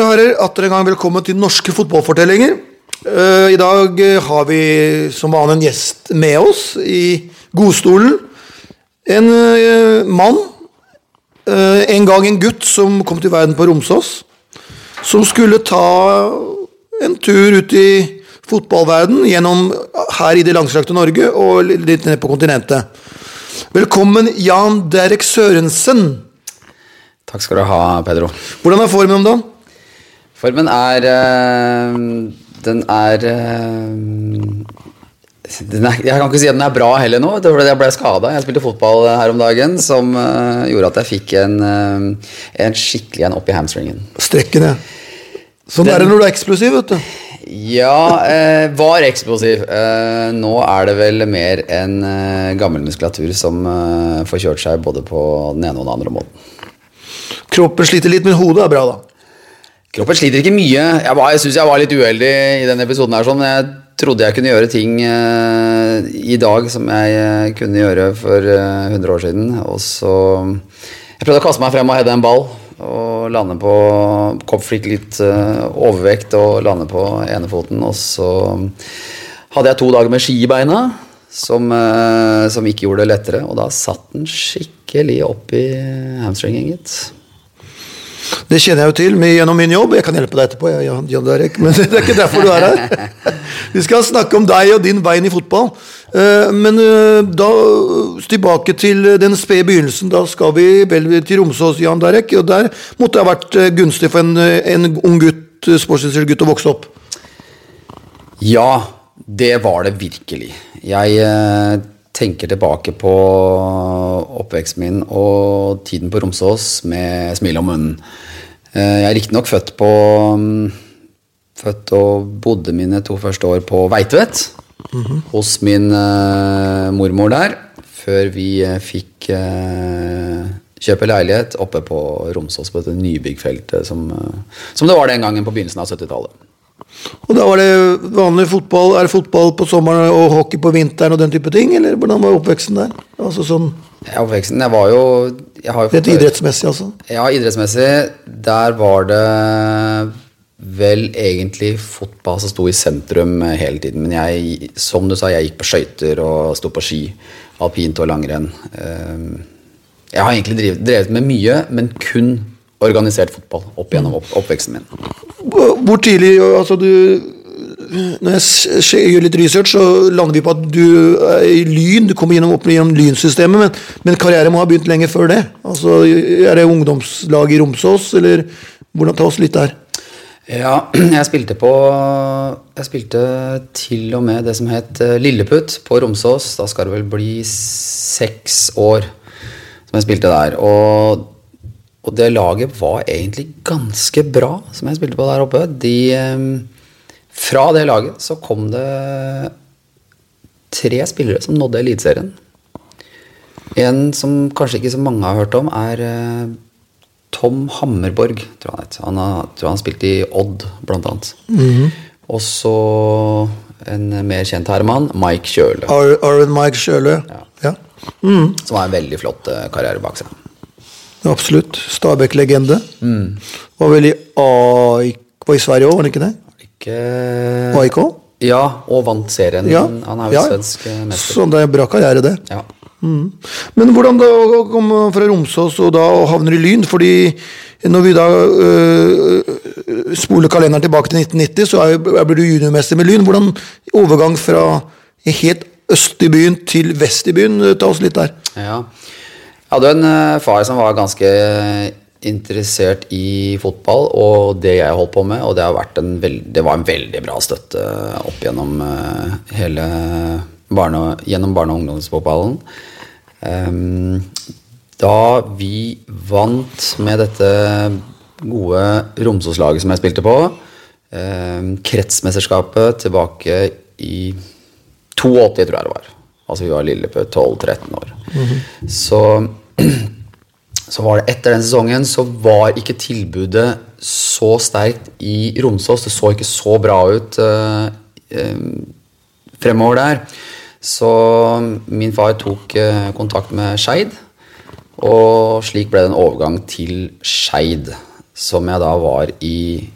og herrer, atter en gang velkommen til Norske fotballfortellinger. Eh, I dag eh, har vi som vanlig en gjest med oss i godstolen. En eh, mann, en gang en gutt som kom til verden på Romsås. Som skulle ta en tur ut i fotballverden gjennom her i det langstrakte Norge og litt ned på kontinentet. Velkommen, Jan Derek Sørensen. Takk skal du ha, Pedro. Hvordan er formen om dagen? Formen er øh, Den er, øh, den er Jeg kan ikke si at den er bra heller nå. Det var fordi jeg ble skada. Jeg spilte fotball her om dagen som øh, gjorde at jeg fikk en, øh, en skikkelig en opp i hamstringen. Strekken, ja. Sånn Den- er det når du er eksplosiv, vet du. Ja, øh, var eksplosiv. Nå er det vel mer en gammel muskulatur som får kjørt seg både på den ene og den andre måten. Kroppen sliter litt, men hodet er bra, da. Kroppen sliter ikke mye. Jeg, var- jeg syns jeg var litt uheldig i denne episoden. her sånn. Jeg trodde jeg kunne gjøre ting eh, i dag som jeg eh, kunne gjøre for eh, 100 år siden. Og så Jeg prøvde å kaste meg frem og heade en ball. Og lande på Kopp litt eh, overvekt og lande på enefoten. Og så hadde jeg to dager med ski i beina. Som, eh, som ikke gjorde det lettere. Og da satt den skikkelig opp i hamstringen, gitt. Det kjenner jeg jo til gjennom min jobb. Jeg kan hjelpe deg etterpå, jeg, Jan, Derek, men det er ikke derfor du er her. Vi skal snakke om deg og din veien i fotball. Eh, Men eh, da tilbake til den spede begynnelsen. Da skal vi vel til Romsås, Jan Derek. Og der måtte det ha vært eh, gunstig for en, eh, en ung gutt, eh, gutt å vokse opp. Ja, det var det virkelig. Jeg eh, tenker tilbake på oppveksten min og tiden på Romsås med smil om munnen. Eh, jeg er riktignok født på mm, Født og bodde mine to første år på Veitvet. Hos min eh, mormor der. Før vi eh, fikk kjøpe leilighet oppe på Romsås, på dette nybyggfeltet som, som det var den gangen på begynnelsen av 70-tallet. Og da var det vanlig fotball. Er det fotball på sommeren og hockey på vinteren og den type ting? Eller hvordan var oppveksten der? Altså sånn Ja, Oppveksten Jeg var jo jeg har jo Rett idrettsmessig, altså. Ja, idrettsmessig. Der var det vel egentlig fotball som sto i sentrum hele tiden. Men jeg, som du sa, jeg gikk på skøyter og sto på ski. Alpint og langrenn. Eh, Jeg har egentlig drevet, drevet med mye, men kun organisert fotball opp gjennom opp, oppveksten min. Hvor tidlig altså du, Når jeg gjør litt research, så lander vi på at du er i Lyn. Du kommer gjennom, opp gjennom Lynsystemet, men, men karrieren må ha begynt lenge før det. Altså, Er det ungdomslaget i Romsås, eller hvordan Ta oss litt der. Ja, jeg spilte på Jeg spilte til og med det som het eh, Lilleputt på Romsås. Da skal det vel bli seks år som jeg spilte der. Og, og det laget var egentlig ganske bra, som jeg spilte på der oppe. De, eh, fra det laget så kom det tre spillere som nådde Eliteserien. En som kanskje ikke så mange har hørt om, er eh, Tom Hammerborg, tror jeg han har, tror han spilte i Odd, blant annet. Og så en mer kjent herremann, Mike Kjøle. Arvin Arven Mike Kjøle, Ja. Som har en veldig flott eh, karriere bak seg. Absolutt. Stabæk-legende. Var vel i AIK var i Sverige òg, var det ikke det? Ikke AIK? Ja, og vant serien. Ja. Han er jo ja. svensk eh, mester. Så det er bra karriere, det. Ja. Men hvordan da å komme fra Romsås og da havner i Lyn? Fordi når vi da øh, spoler kalenderen tilbake til 1990, så er, blir du juniormester med Lyn. Hvordan overgang fra helt øst i byen til vest i byen? Ta oss litt der. Ja. Jeg hadde en eh, far som var ganske interessert i fotball og det jeg holdt på med, og det, har vært en veld, det var en veldig bra støtte opp gjennom eh, hele barne, gjennom barne- og ungdomsfotballen. Ehm, da vi vant med dette gode Romsås-laget som jeg spilte på, ehm, kretsmesterskapet tilbake i 82, tror jeg det var. Altså vi var lille på 12-13 år. Så, så var det etter den sesongen så var ikke tilbudet så sterkt i Romsås. Det så ikke så bra ut eh, fremover der. Så min far tok eh, kontakt med Skeid, og slik ble det en overgang til Skeid. som jeg da var i,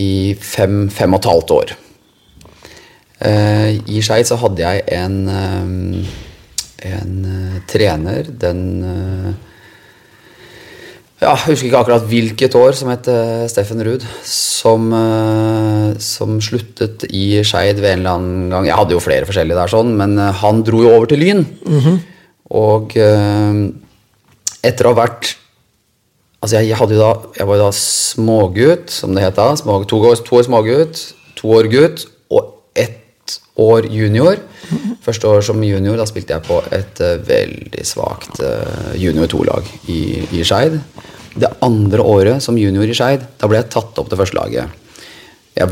i fem, fem og et halvt år. I Skeid så hadde jeg en, en eh, trener, den eh, ja, Jeg husker ikke akkurat hvilket år, som het eh, Steffen Ruud. Som, som sluttet i Skeid ved en eller annen gang. Jeg hadde jo flere forskjellige der, sånn, men han dro jo over til Lyn. Og eh, etter å ha vært Altså, jeg, jeg, hadde jo da, jeg var jo da smågutt, som det het da. Små, to, år, to år smågutt, to år gutt og ett år junior. Første år som junior, da spilte jeg på et uh, veldig svakt uh, junior 2-lag i, i Skeid. Det andre året som junior i Skeid, da ble jeg tatt opp til førstelaget. Jeg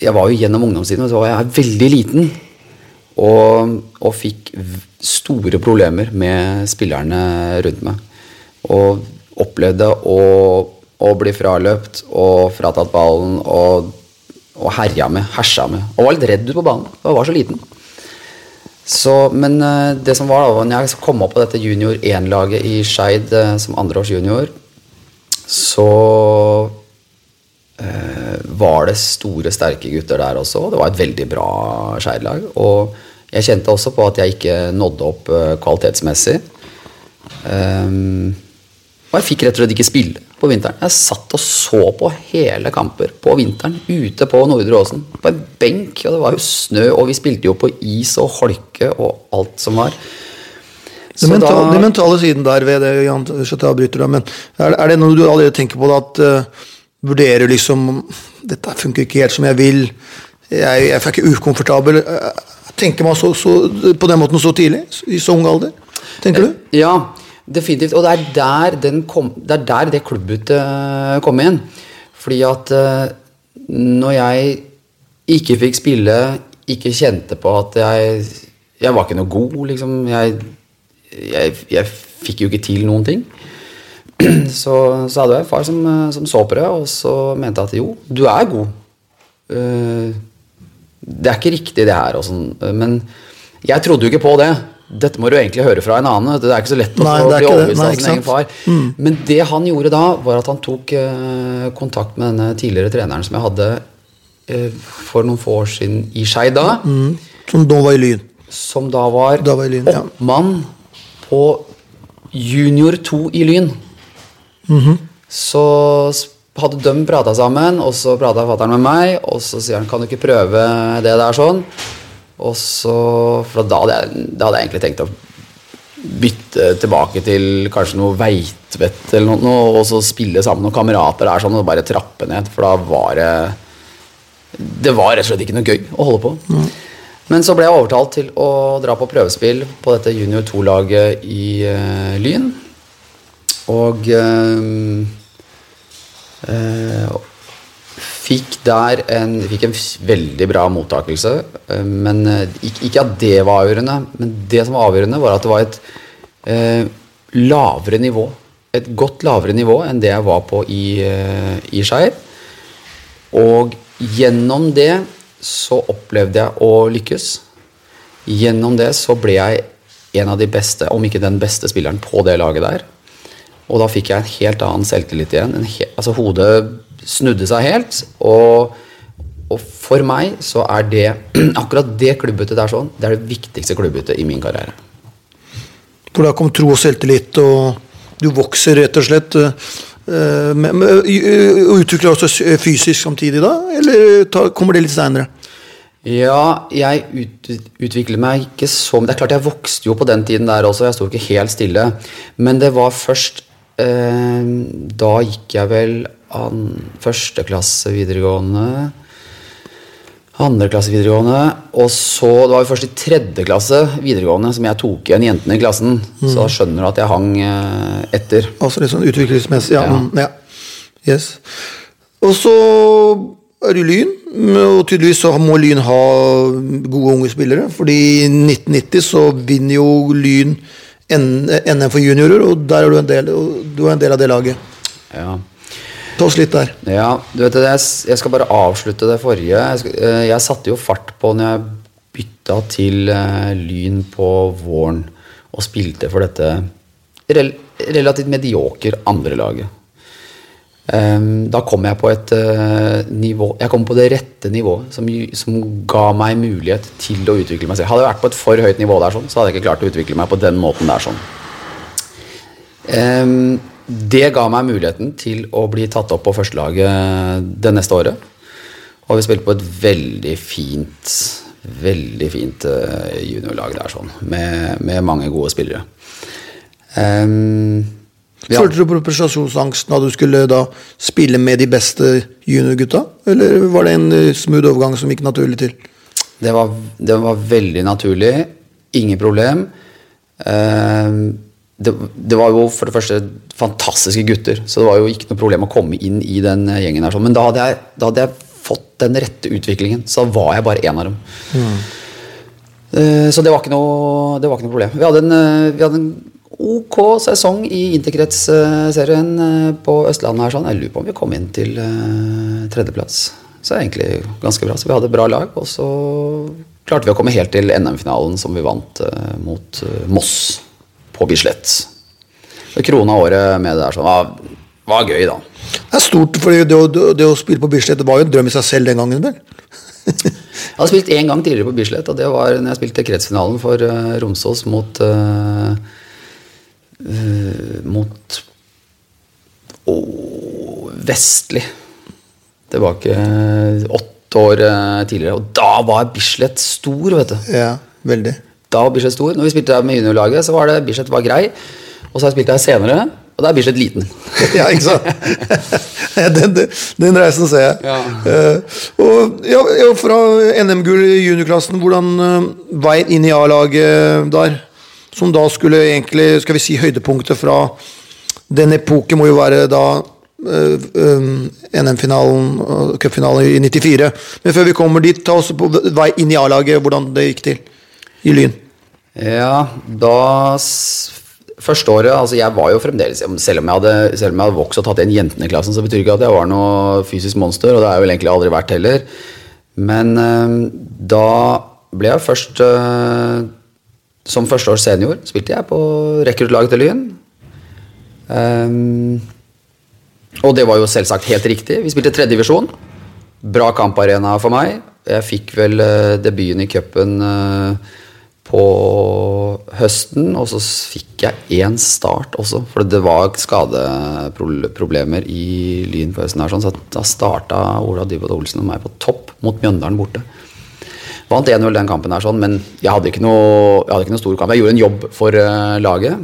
jeg var jo gjennom ungdomstiden, så var jeg veldig liten. Og, og fikk store problemer med spillerne rundt meg. Og opplevde å, å bli fraløpt og fratatt ballen og, og herja med, hersa med. Og var litt redd ute på banen. Jeg var så liten. Så, men eh, det som var da, når jeg kom opp på dette junior 1-laget i Skeid eh, som andreårs junior, så eh, var det store, sterke gutter der også. Det var et veldig bra Skeid-lag. Og jeg kjente også på at jeg ikke nådde opp eh, kvalitetsmessig. Um, og jeg fikk rett og slett ikke spille på vinteren. Jeg satt og så på hele kamper på vinteren ute på Nordre Åsen. På en benk, og det var jo snø, og vi spilte jo på is og holke og alt som var. Den, mentale, da- mentale siden der ved det, Jan, jeg avbryter deg, men er, er det noe du allerede tenker på da, at uh, vurderer liksom Dette funker ikke helt som jeg vil. Jeg, jeg er ikke ukomfortabel. Uh, Tenker man så, så, på den måten så tidlig? I så ung alder? Tenker du? Ja, definitivt. Og det er der, den kom, det, er der det klubbbyttet eh, kom inn. Fordi at eh, når jeg ikke fikk spille, ikke kjente på at jeg Jeg var ikke noe god, liksom. Jeg, jeg, jeg fikk jo ikke til noen ting. Så, så hadde jeg en far som, eh, som så på det, og så mente jeg at jo, du er god. Det er ikke riktig, det her. Og sånn. Men jeg trodde jo ikke på det. Dette må du egentlig høre fra en annen. Det er ikke så lett å Nei, bli overbevist av sin egen far. Mm. Men det han gjorde da, var at han tok eh, kontakt med denne tidligere treneren som jeg hadde eh, for noen få år siden i Skei da. Mm. Som da var i Lyn. Som da var, Da var i Lyn, ja. oppmann på junior 2 i Lyn. Mhm. Så hadde de prata sammen, og så prata fatter'n med meg, og så sier han kan du ikke prøve det der sånn? Og så, For da hadde jeg, da hadde jeg egentlig tenkt å bytte tilbake til kanskje noe Veitvet eller noe, og så spille sammen med noen kamerater der sånn, og bare trappe ned, for da var det Det var rett og slett ikke noe gøy å holde på. Men så ble jeg overtalt til å dra på prøvespill på dette junior 2-laget i uh, Lyn. Og uh, eh, fikk der en, fikk en veldig bra mottakelse. eh, Men eh, ikke, at det var avgjørende, men det som var avgjørende, var at det var et eh, lavere nivå. Et godt lavere nivå enn det jeg var på i, eh, i Skeid. Og gjennom det så opplevde jeg å lykkes. Gjennom det så ble jeg en av de beste, om ikke den beste spilleren på det laget der. Og da fikk jeg en helt annen selvtillit igjen. En he altså Hodet snudde seg helt. Og, og for meg så er det akkurat det klubbbyttet der sånn, det er det viktigste klubbbyttet i min karriere. For da kom tro og selvtillit, og du vokser rett og slett. eh, og utvikler også fysisk samtidig da? Eller kommer det litt seinere? Ja, jeg ut, utvikler meg ikke så Det er klart jeg vokste jo på den tiden der også, jeg sto ikke helt stille. Men det var først eh, Da gikk jeg vel an, første klasse videregående. Andre klasse videregående. Og så Det var jo først i tredje klasse videregående som jeg tok igjen jentene i klassen. Så da skjønner du at jeg hang eh, etter. Altså litt sånn utviklingsmessig. Ja. Ja. mm, ja. Yes. Og så er det Lyn, og tydeligvis så må Lyn ha gode unge spillere. fordi i 1990 så vinner jo Lyn NM for juniorer, og der er du en del, du er en del av det laget. Ja. Ta oss litt der. Ja, du vet det, jeg, skal bare avslutte det forrige. Jeg, eh, jeg satte jo fart på når jeg bytta til uh, Lyn på våren og spilte for dette rel relativt medioker andrelaget. Um, da kom jeg på et uh, nivå Jeg kom på det rette nivået som, som ga meg mulighet til å utvikle meg selv. Hadde jeg vært på et for høyt nivå der, sånn, så hadde jeg ikke klart å utvikle meg på den måten der. sånn. Ehm, det ga meg muligheten til å bli tatt opp på førstelaget det neste året. Og vi spilte på et veldig fint, veldig fint eh, juniorlag der, sånn, med, med mange gode spillere. Um, ja. Følte du på prestasjonsangsten da du skulle da spille med de beste juniorgutta? Eller var det en eh, smooth overgang som gikk naturlig til? Det var, det var veldig naturlig. Ingen problem. Ehm, det, det var jo for det første fantastiske gutter, så det var jo ikke noe problem å komme inn i den gjengen. her. sånn. Men da hadde, jeg, da hadde jeg fått den rette utviklingen, så da var jeg bare én av dem. Eh, Så det var noe, det var ikke noe problem. Vi hadde en, eh, vi hadde en ok sesong i interkretsserien eh, på Østlandet. her sånn. Jeg lurer på om vi kom inn til eh, tredjeplass. Så egentlig ganske bra. Så vi hadde bra lag, og så klarte vi å komme helt til NM-finalen som vi vant eh, mot eh, Moss på Bislett. Det krona året med det der sånn var, var gøy, da. Det er stort, for det, å- det å spille på Bislett det var jo en drøm i seg selv den gangen. vel? Jeg hadde spilt én gang tidligere på Bislett, og det var når jeg spilte kretsfinalen for uh, Romsås mot uh, uh, Mot oh, Vestlig. Det ikke åtte år tidligere. Og da var Bislett stor, vet du. Ja, veldig. Da var Bislett stor. Når vi spilte med juniorlaget, så var det Bislett var grei. Og så har jeg spilt der senere, og da er Bislett liten. Ja, ikke sant? Den, den, den reisen ser jeg. Ja. Uh, og ja, ja, Fra NM-gull i juniorklassen, hvordan uh, veien inn i A-laget der? Som da skulle egentlig, skal vi si, høydepunktet fra den epoken må jo være da eh, um, NM-finalen og cupfinalen i 94. Men før vi kommer dit, ta oss på vei inn i A-laget, hvordan det gikk til i Lyn. Ja, da Første året, altså jeg var jo fremdeles Selv om jeg hadde, selv om jeg hadde vokst og tatt igjen jentene i klassen, så betyr ikke at jeg var noe fysisk monster, og det har jeg vel egentlig aldri vært heller. Men eh, da ble jeg først eh, Som førsteårs senior spilte jeg på rekruttlaget til Lyn. Um, og det var jo selvsagt helt riktig. Vi spilte tredjedivisjon. Bra kamparena for meg. Jeg fikk vel debuten i cupen eh, på høsten, og så fikk jeg én start også. For det var skadeproblemer i Lyn på høsten, her, sånn, så da starta Ola Dybwad Olsen og meg på topp mot Mjøndalen borte. Vant 1-0 den kampen, her, sånn, men jeg hadde, ikke noe, jeg hadde ikke noe stor kamp. Jeg gjorde en jobb for uh, laget.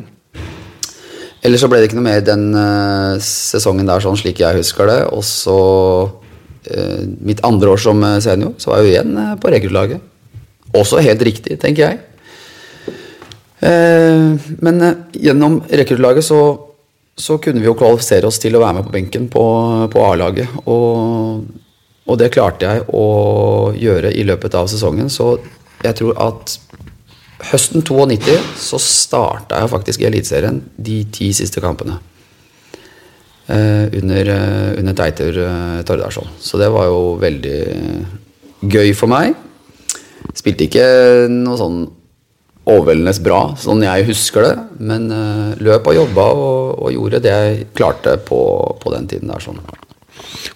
Ellers så ble det ikke noe mer den uh, sesongen der, sånn slik jeg husker det. Og så uh, mitt andre år som senior, så var jeg jo igjen på rekruttlaget. Også helt riktig, tenker jeg. Eh, men eh, gjennom rekruttlaget så, så kunne vi jo kvalifisere oss til å være med på benken på, på A-laget. Og, og det klarte jeg å gjøre i løpet av sesongen. Så jeg tror at høsten 92 så starta jeg faktisk i Eliteserien de ti siste kampene. Eh, under, under Teitur Tordarsson. Så det var jo veldig gøy for meg. Spilte ikke noe sånn overveldende bra, sånn jeg husker det. Men uh, løp og jobba og, og gjorde det jeg klarte på, på den tiden der. Sånn.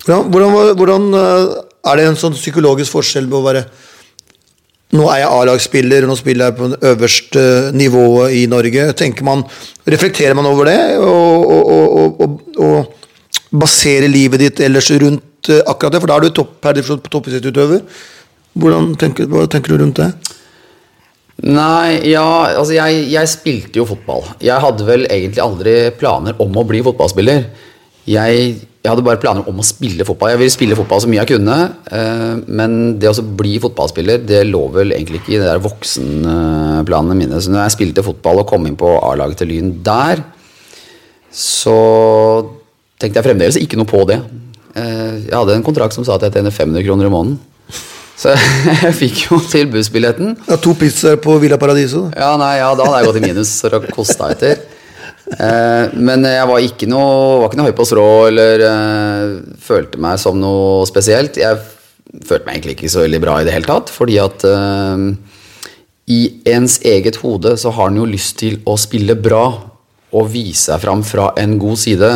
Hvordan, hvordan, hvordan eh, Er det en sånn psykologisk forskjell på å være Nå er jeg A-lagsspiller, nå spiller jeg på det øverste nivået i Norge. Tenker man, Reflekterer man over det, og, og, og, og, baserer livet ditt ellers rundt eh, akkurat det? For da er du topp, per definisjon toppidrettsutøver. Hva tenker du rundt det? Nei, ja, altså jeg, jeg spilte jo fotball. Jeg hadde vel egentlig aldri planer om å bli fotballspiller. Jeg, jeg hadde bare planer om å spille fotball. Jeg ville spille fotball så mye jeg kunne. Eh, men det å bli fotballspiller, det lå vel egentlig ikke i de der voksenplanene mine. Så når jeg spilte fotball og kom inn på A-laget til Lyn der, så tenkte jeg fremdeles ikke noe på det. Eh, jeg hadde en kontrakt som sa at jeg tjener 500 kroner i måneden. Så jeg fikk jo tilbudsbilletten. Ja, to pizzaer på Villa Paradiso. Ja, nei, ja, da hadde jeg gått i minus for å koste etter. Eh, men jeg var ikke noe, var ikke noe høy på strå eller eh, følte meg som noe spesielt. Jeg følte meg egentlig ikke så veldig bra i det hele tatt, fordi at eh, i ens eget hode så har en jo lyst til å spille bra og vise seg fram fra en god side.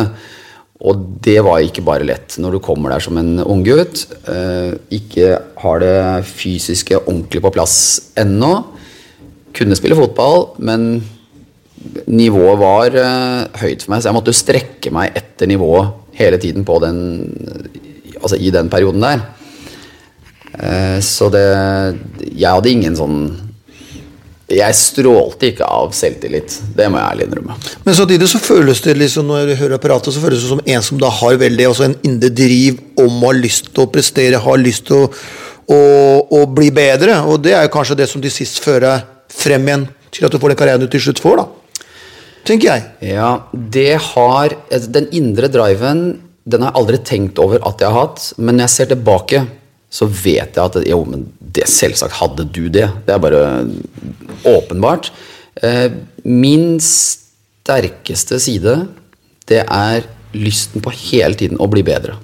Og det var ikke bare lett når du kommer der som en unggutt. Eh, ikke har det fysiske ordentlig på plass ennå. Kunne spille fotball, men nivået var eh, høyt for meg, så jeg måtte strekke meg etter nivået hele tiden på den Altså i den perioden der. Eh, så det Jeg hadde ingen sånn Jeg strålte ikke av selvtillit. Det må jeg ærlig innrømme. Men samtidig så føles det liksom, når jeg hører apparatet, så føles det som en som da har veldig altså en indre driv om å ha lyst til å prestere, har lyst til å, å, å bli bedre. Og det er jo kanskje det som til sist fører frem igjen til at du får den karrieren du til slutt får, da. Tenker jeg. Ja, det har Den indre driven den har jeg aldri tenkt over at jeg har hatt. Men når jeg ser tilbake, så vet jeg at jo, men det selvsagt hadde du det. Det er bare åpenbart. Eh, min sterkeste side, det er lysten på hele tiden å bli bedre.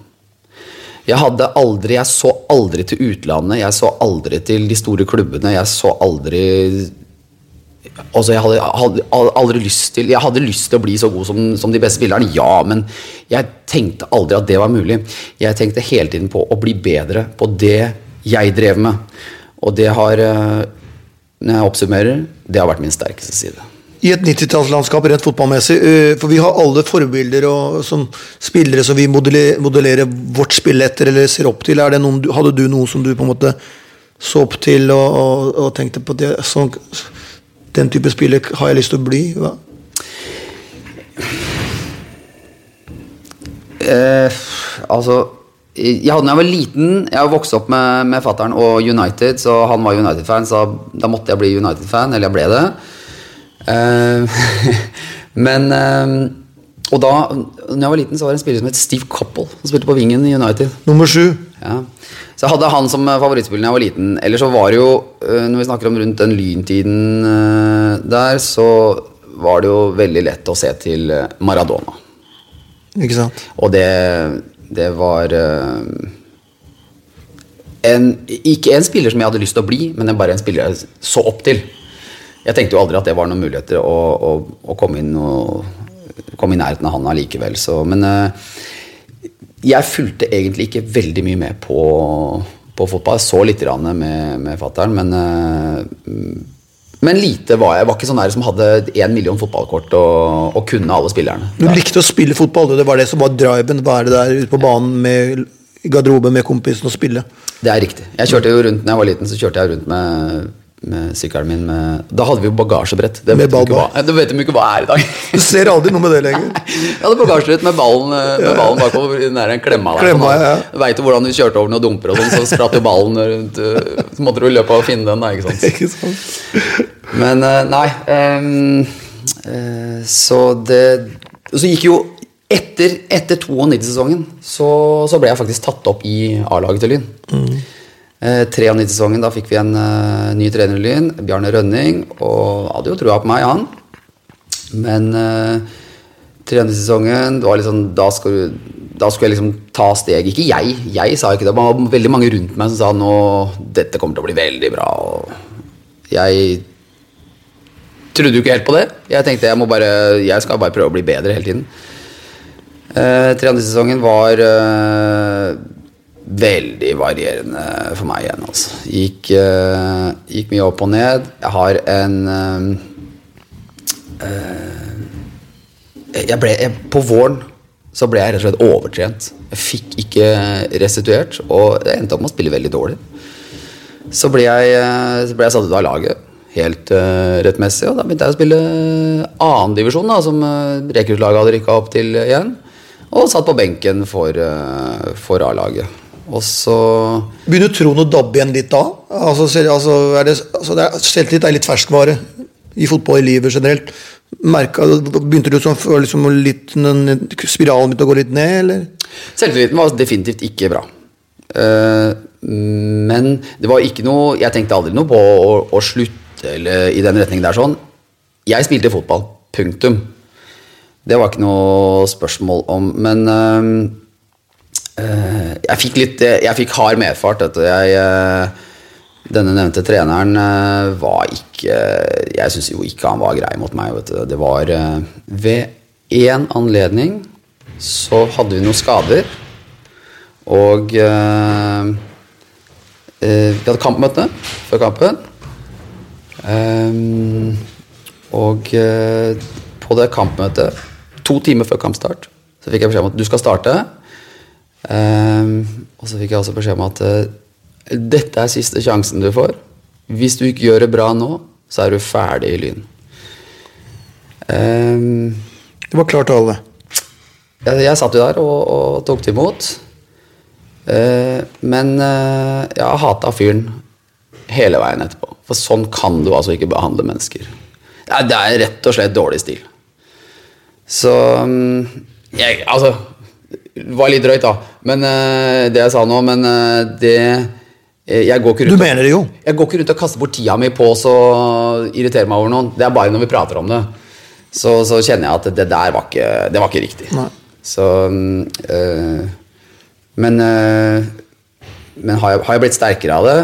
Jeg hadde aldri, jeg så aldri til utlandet, jeg så aldri til de store klubbene. Jeg så aldri Altså, jeg hadde, hadde aldri lyst til Jeg hadde lyst til å bli så god som, som, de beste spillerne, ja, men jeg tenkte aldri at det var mulig. Jeg tenkte hele tiden på å bli bedre på det jeg drev med. Og det har, eh, når jeg oppsummerer, det har vært min sterkeste side. I et 90-tallslandskap rent fotballmessig, eh, for vi har alle forbilder og, som spillere som vi modellerer, vårt spill etter eller ser opp til. Noen, hadde du noe som du på en måte så opp til og, og, og tenkte på det? Sånn, den type spiller har jeg lyst til å bli? Hva? Eh, altså jeg hadde, når jeg var liten Jeg har vokst opp med, med fattern og United, så han var United-fan, så da måtte jeg bli United-fan. Eller jeg ble det. Eh, men eh, Og da når jeg var liten, så var det en spiller som het Steve Coppell. Som spilte på vingen i United. Nummer sju. Ja. Så jeg hadde han som favorittspiller da jeg var liten. Eller så var det jo, eh, når vi snakker om rundt den lyntiden eh, der, så var det jo veldig lett å se til eh, Maradona. Ikke sant? Og det, det var en, Ikke en spiller som jeg hadde lyst til å bli, men bare en spiller jeg så opp til. Jeg tenkte jo aldri at det var noen muligheter å, å, å komme inn og komme i nærheten av han allikevel. Så, men jeg fulgte egentlig ikke veldig mye med på, på fotball. Jeg så litt med, med fattern, men, eh, men lite var jeg. Jeg var ikke sånn der som hadde én million fotballkort og, og, kunne alle spillerne. Du likte å spille fotball, det var det som var driven? Være der ute på banen med garderoben med kompisen og spille? Det er riktig. Jeg kjørte jo rundt, når jeg var liten, så kjørte jeg rundt med med sykkelen min med Da hadde vi jo bagasjebrett. Det vet, hva, det vet de ikke hva er i dag. Du ser aldri noe med det lenger. jeg hadde bagasjebrett med ballen, eh, med ballen bakover. Nær en klemma der. Klemma, sånn, ja. Du veit jo hvordan du kjørte over noen dumper, og sånn, så spratt jo ballen rundt. Eh, så måtte du løpe og finne den, da. Ikke sant? ikke sant? Men eh, nei um, Så det Så gikk jo etter, etter 92-sesongen så, så, ble jeg faktisk tatt opp i A-laget til Lyn. Mm. Eh, 93-sesongen, da fikk vi en uh, ny trener i Lyn, Bjarne Rønning, og hadde jo trua på meg, han. Men uh, 93-sesongen, det var liksom da, skal da skulle jeg liksom ta steg. Ikke jeg, jeg sa ikke det, det var veldig mange rundt meg som sa nå dette kommer til å bli veldig bra. Og jeg trodde jo ikke helt på det. Jeg tenkte jeg må bare, jeg skal bare prøve å bli bedre hele tiden. Eh, 93-sesongen var uh, veldig varierende for meg igjen. Altså. Gikk, uh, gikk, mye opp og ned. Jeg har en uh, uh, jeg ble, jeg, På våren så ble jeg rett og slett overtrent. Jeg fikk ikke restituert, og jeg endte opp med å spille veldig dårlig. Så ble jeg, så ble jeg satt ut av laget helt rettmessig, og da begynte jeg å spille annendivisjon, som rekruttlaget hadde rykka opp til igjen. Og satt på benken for, for A-laget. Og så Begynner troen å dabbe igjen litt da? Altså, altså, er det, altså det er, Selvtillit er litt ferskvare i fotball i livet generelt. Merket, begynte du sånn, liksom litt, spiralen begynte å gå litt ned, eller? Selvtilliten var definitivt ikke bra. Uh, men det var ikke noe Jeg tenkte aldri noe på å, å slutte eller i den retningen der sånn. Jeg spilte fotball. Punktum. Det var ikke noe spørsmål om. Men uh, jeg fikk litt eh, Jeg fikk hard medfart. Jeg, eh, denne nevnte treneren var ikke Jeg syns jo ikke han var grei mot meg. Det var ved én anledning så hadde vi noen skader. Og eh, eh, Vi hadde kampmøte før kampen. Ehm, og eh, på det kampmøtet, to timer før kampstart, så fikk jeg beskjed om at du skal starte. Ehm, og så fikk jeg også beskjed om at eh, dette er siste sjansen du får. Hvis du ikke gjør det bra nå, så er du ferdig i Lyn. Ehm, Det var klar tale. jeg, jeg satt jo der og, og tok det imot. Eh, men eh, jeg hata fyren hele veien etterpå. For sånn kan du altså ikke behandle mennesker. Det er, det er rett og slett dårlig stil. Så mm, jeg, Altså, var litt drøyt, da. Men eh, det jeg sa nå, men eh, det eh, Jeg går ikke rundt du mener det jo. jeg går ikke rundt og kaster bort tida mi på å irritere meg over noen. Det er bare når vi prater om det. Så, så kjenner jeg at det der var ikke, det var ikke riktig. Nei. Så øh, Men øh, Men har jeg, har jeg blitt sterkere av det?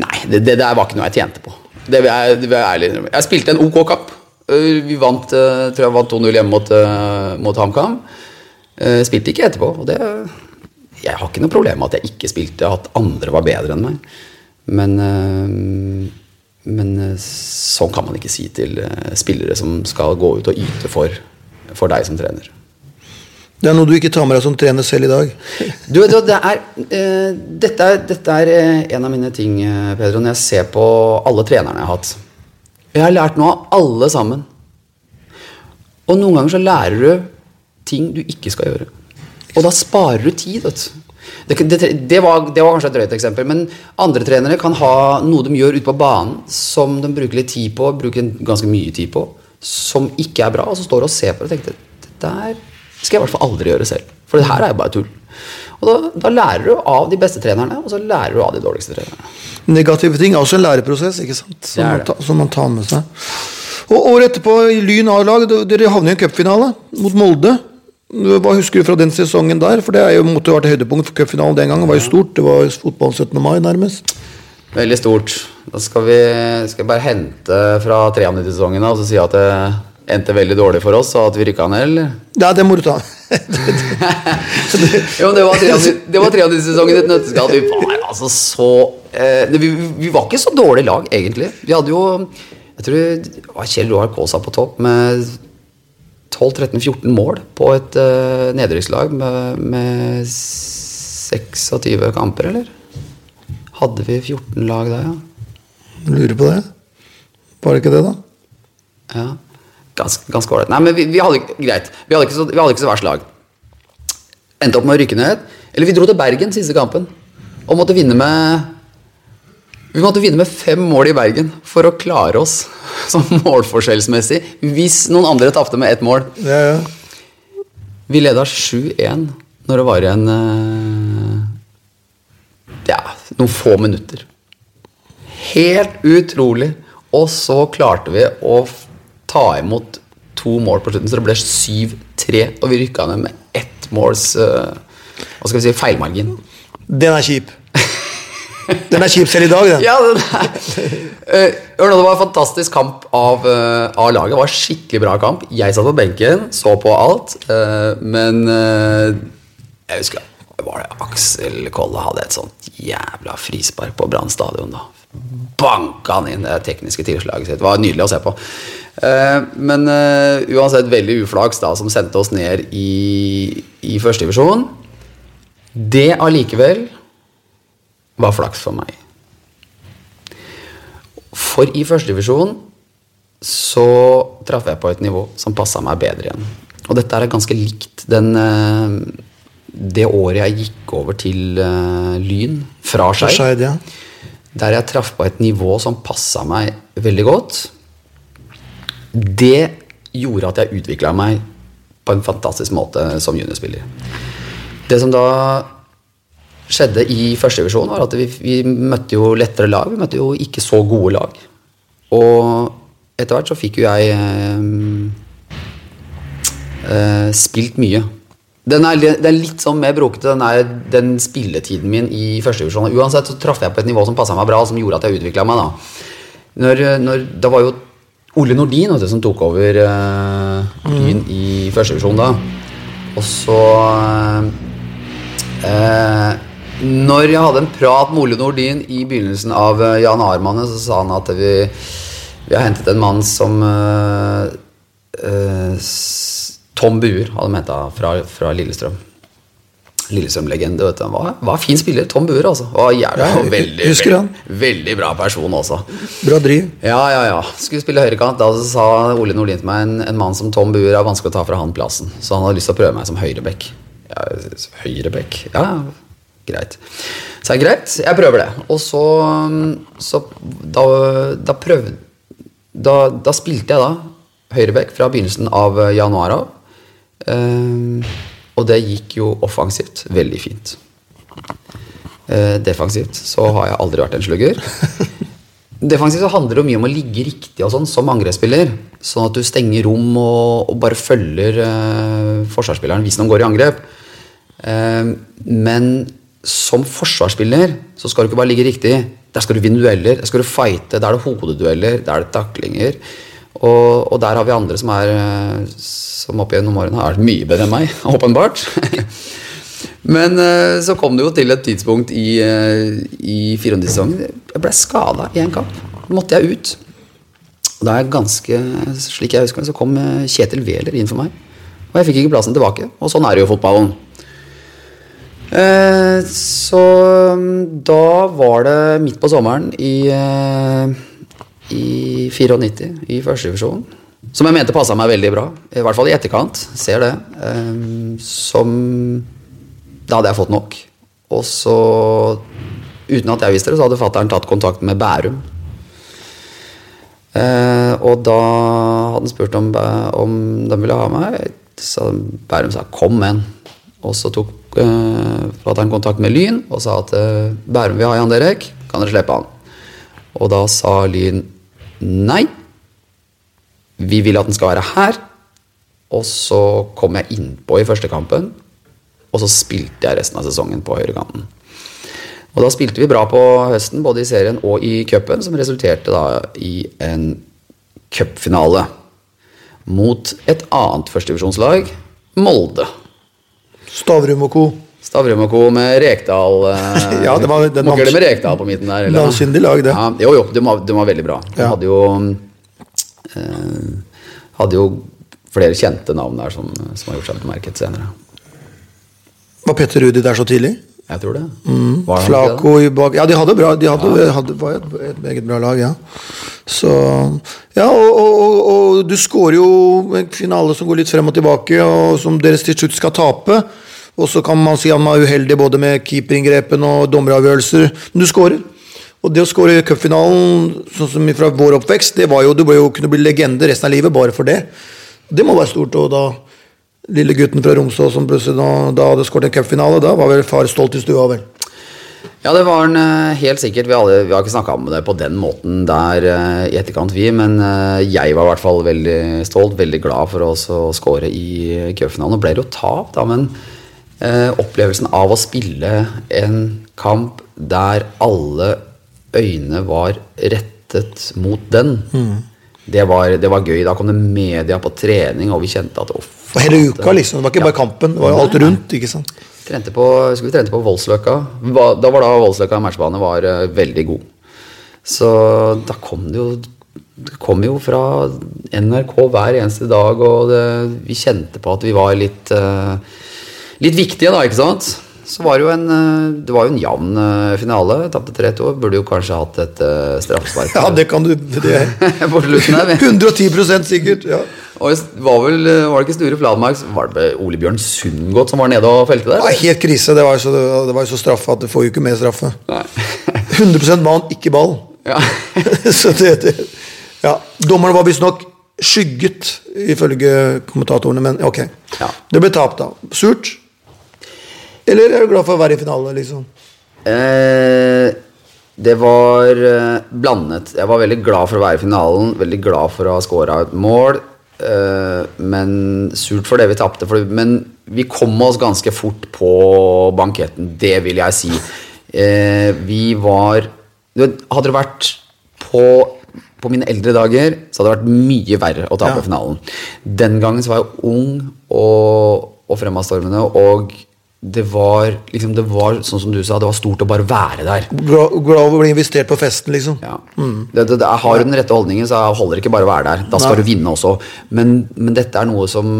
Nei, det, det der var ikke noe jeg tjente på. Det vil jeg, det vil jeg ærlig innrømme. Jeg spilte en ok kamp. Øh, Vi vant øh, tror jeg vant 2-0 hjemme mot, øh, mot HamKam. Eh, Spilte ikke etterpå. Og det Jeg har ikke noe problem med at jeg ikke spilte, at andre var bedre enn meg. Men, men sånn kan man ikke si til spillere som skal gå ut og yte for, for deg som trener. Det er noe du ikke tar med deg som trener selv i dag. Du, du, det er, uh, dette er, dette er eh, en av mine ting, eh, Pedro, når jeg ser på alle trenerne jeg har hatt. Jeg har lært noe av alle sammen. Og noen ganger så lærer du ting du ikke skal gjøre. Og da sparer du tid. vet du. Det, det, det, var, det var kanskje et drøyt eksempel, men andre trenere kan ha noe de gjør ute på banen som de bruker litt tid på, bruker ganske mye tid på, som ikke er bra, og så står du og ser på det og tenker det der skal jeg i hvert fall aldri gjøre selv. For det her er jo bare tull. Og da, da lærer du av de beste trenerne, og så lærer du av de dårligste trenerne. Negative ting er også en læreprosess ikke sant? Som, man, ta, som man tar med seg. Og Året etterpå i Lyn A-lag, dere havner i en cupfinale mot Molde. Hva husker du fra den sesongen der? For Det er jo, måtte jo vært høydepunkt for cupfinalen den gangen. Det var jo stort. Det var fotball 17. mai, nærmest. Veldig stort. Da skal vi skal bare hente fra 93-sesongen og så si at det endte veldig dårlig for oss, og at vi rykka ned, eller? Ja, det må du ta. Jo, det var 93 av var 93-sesongen i et nøtteskall. Vi var altså så eh, vi, vi var ikke så dårlig lag, egentlig. Vi hadde jo Jeg tror det var Kjell Roar Kaasa på topp med 12-13-14 mål på et uh, nedrykkslag med, med 26 kamper, eller? Hadde vi 14 lag da, ja? Lurer på det. Var det ikke det, da? Ja, ganske ganske ålreit. Nei, men vi, vi hadde greit. Vi hadde ikke så, vi hadde ikke så verst lag. Endte opp med å rykke ned. Eller vi dro til Bergen siste kampen og måtte vinne med Vi måtte vinne med fem mål i Bergen for å klare oss sånn målforskjellsmessig. Hvis noen andre tapte med ett mål. Ja, ja. Vi leda 7-1 når det var igjen eh, Ja, noen få minutter. Helt utrolig. Og så klarte vi å ta imot to mål på slutten, så det ble 7-3. Og vi rykka ned med ett måls uh, Hva skal vi si feilmargin. Den er kjip. Den er kjip selv i dag, den. Ja, den er Uh, Det var en fantastisk kamp av, uh, av laget. Det var en skikkelig bra kamp. Jeg satt på benken, så på alt. Uh, men jeg husker var det Aksel Kolle hadde et sånt jævla frispark på Brann stadion. da Banka han inn det tekniske tilslaget sitt. Det var nydelig å se på. Eh, men eh, uansett veldig uflaks da som sendte oss ned i, i førstedivisjon. Det allikevel var flaks for meg. For i førstedivisjon så traff jeg på et nivå som passa meg bedre igjen. Og dette er ganske likt den, eh, det året jeg gikk over til Lyn fra. Skeid, ja. Der jeg traff på et nivå som passa meg veldig godt. Det gjorde at jeg utvikla meg på en fantastisk måte som juniorspiller. Det som da skjedde i første divisjon, var at vi, vi møtte jo lettere lag. Vi møtte jo ikke så gode lag. Og etter hvert så fikk jo jeg eh, eh, spilt mye. Den er, den er litt sånn mer brokete, den, den spilletiden min i første divisjon. Uansett så traff jeg på et nivå som passa meg bra, som gjorde at jeg utvikla meg. da. Når, når, det var jo Ole Nordin du, som tok over uh, Lyn i første divisjon da. Og så uh, Når jeg hadde en prat med Ole Nordin i begynnelsen av Jan januarmåned, så sa han at vi, vi har hentet en mann som uh, eh, s- Tom Buer hadde de henta fra, fra Lillestrøm. Lillestrøm-legende. vet du. Han var, var fin spiller. Tom Buer, altså. Var jævlig, Ja, veldig, veldig, veldig bra person også. Bra driv. Ja, ja, ja. Skulle spille høyrekant. Da sa Ole Nordlien til meg en, en mann som Tom Buer er vanskelig å ta fra han plassen. Så han hadde lyst til å prøve meg som høyrebekk. Ja, høyrebekk? Ja, greit. Så jeg greit, jeg prøver det. Og så, så da, da prøvde da, da spilte jeg da høyrebekk fra begynnelsen av januar av. Ehm, og det gikk jo offensivt veldig fint. Eh, defensivt så har jeg aldri vært en slugger. Defensivt så handler det mye om å ligge riktig og sånn som angrepsspiller. Sånn at du stenger rom og, og bare følger eh, forsvarsspilleren hvis noen går i angrep. Eh, men som forsvarsspiller så skal du ikke bare ligge riktig. Der skal du vinne dueller, der skal du fighte, der er det hodedueller, der er det taklinger. Og, og der har vi andre som er eh, Som opp gjennom årene har vært mye bedre enn meg, åpenbart. Men eh, så kom det jo til et tidspunkt i, uh, i 94-sesongen. Jeg ble skada i en kamp. Da måtte jeg ut. Og da er jeg ganske, slik jeg husker det, så kom eh, Kjetil Wæler inn for meg. Og jeg fikk ikke plassen tilbake. Og sånn er det jo fotballen. Eh, så mm, da var det midt på sommeren i, eh, i 94 i første divisjon. Som jeg mente passa meg veldig bra. I hvert fall i etterkant. Ser det. Eh, som Da hadde jeg fått nok. Og så, uten at jeg visste det, så hadde fatter'n tatt kontakt med Bærum. Eh, og da hadde han spurt om, om de ville ha meg. Så Bærum sa 'kom igjen'. Og så tok eh, fatter'n kontakt med Lyn og sa at 'Bærum vil ha Jan Derek, kan dere slippe han?' Og da sa Lyn nei. Vi vil at den skal være her. Og så kom jeg innpå i første kampen, og så spilte jeg resten av sesongen på høyrekanten. Og da spilte vi bra på høsten, både i serien og i cupen, som resulterte da i en cupfinale mot et annet førstedivisjonslag, Molde. Stavrum og co. Stavrum og co. med Rekdal eh, Ja, det var den Må det med Rekdal på midten der. eller? Navnskyndig lag, det. Ja, jo, jo, de var, de var veldig bra. De Ja. hadde jo eh, Hadde jo flere kjente navn der som, som har gjort seg bemerket senere. Var Petter Rudi der så tidlig? Jeg tror det. Var Flako? I bak Ja, de hadde bra. De hadde, hadde, var et, et meget bra lag, ja. Så Ja, og, og, og, og du scorer jo en finale som går litt frem og tilbake, og som dere til slutt skal tape. Og så kan man si han er uheldig både med keeperinngrepene og dommeravgjørelser, men du skårer. Og det å skåre i cupfinalen, sånn som fra vår oppvekst, det var jo Du ble jo kunne bli legende resten av livet bare for det. Det må være stort. Og da lille gutten fra Romsås som plutselig da, da hadde skåret en cupfinale, da var vel far stolt i stua, vel. Ja, det var en, eh, helt sikkert. Vi, alle, vi har ikke snakka om det på den måten der eh, i etterkant, vi. Men eh, jeg var i hvert fall veldig stolt, veldig glad for å skåre i cupfinalen. Nå ble jo tap, da, men opplevelsen av å spille en kamp der alle øyne var rettet mot den, det, var, det var gøy. Da kom det media på trening, og vi kjente at å, Og hele uka, liksom. Det var ikke bare kampen, det var alt rundt. ikke sant? Trente på, vi trente på Voldsløkka. Da var da Voldsløkka matchbane var eh, veldig god. Så da kom det jo Det kom jo fra NRK hver eneste dag, og det, vi kjente på at vi var litt eh, Litt viktige, da, ikke sant? Så var det jo en, eh, det var jo en jevn eh, finale. Tapte 3-2. Burde jo kanskje hatt et uh, straffespark Ja, det kan du det er på slutten her. 110 sikkert. ja. Og var vel var det ikke Sture Fladmark Var det Ole Bjørn Sundgodt som var nede og felte der? Nei, helt krise. Det var jo så, det var jo så straffe at du får jo ikke mer straffe. Nei. 100% mann, ikke ball. Ja. så det, det Ja. Dommeren var visstnok skygget, ifølge kommentatorene, men ok. Ja. Det ble tap, da. Surt? Eller er du glad for å være i finalen, liksom? Eh, det var eh, blandet. Jeg var veldig glad for å være i finalen. Veldig glad for å ha scora et mål. Eh, men surt for det vi tapte. Men vi kom oss ganske fort på banketten. Det vil jeg si. Eh, vi var Hadde det vært på på mine eldre dager så hadde det vært mye verre å tape Ja. finalen. Den gangen så var jeg ung og, og fremadstormende, og det var liksom Det var sånn som du sa, det var stort å bare være der. Glad over å bli investert på festen, liksom. Ja. Det, det, det, har du den rette holdningen, så holder det ikke bare å være der. Da skal Nei. du vinne også. Men, men dette er noe som,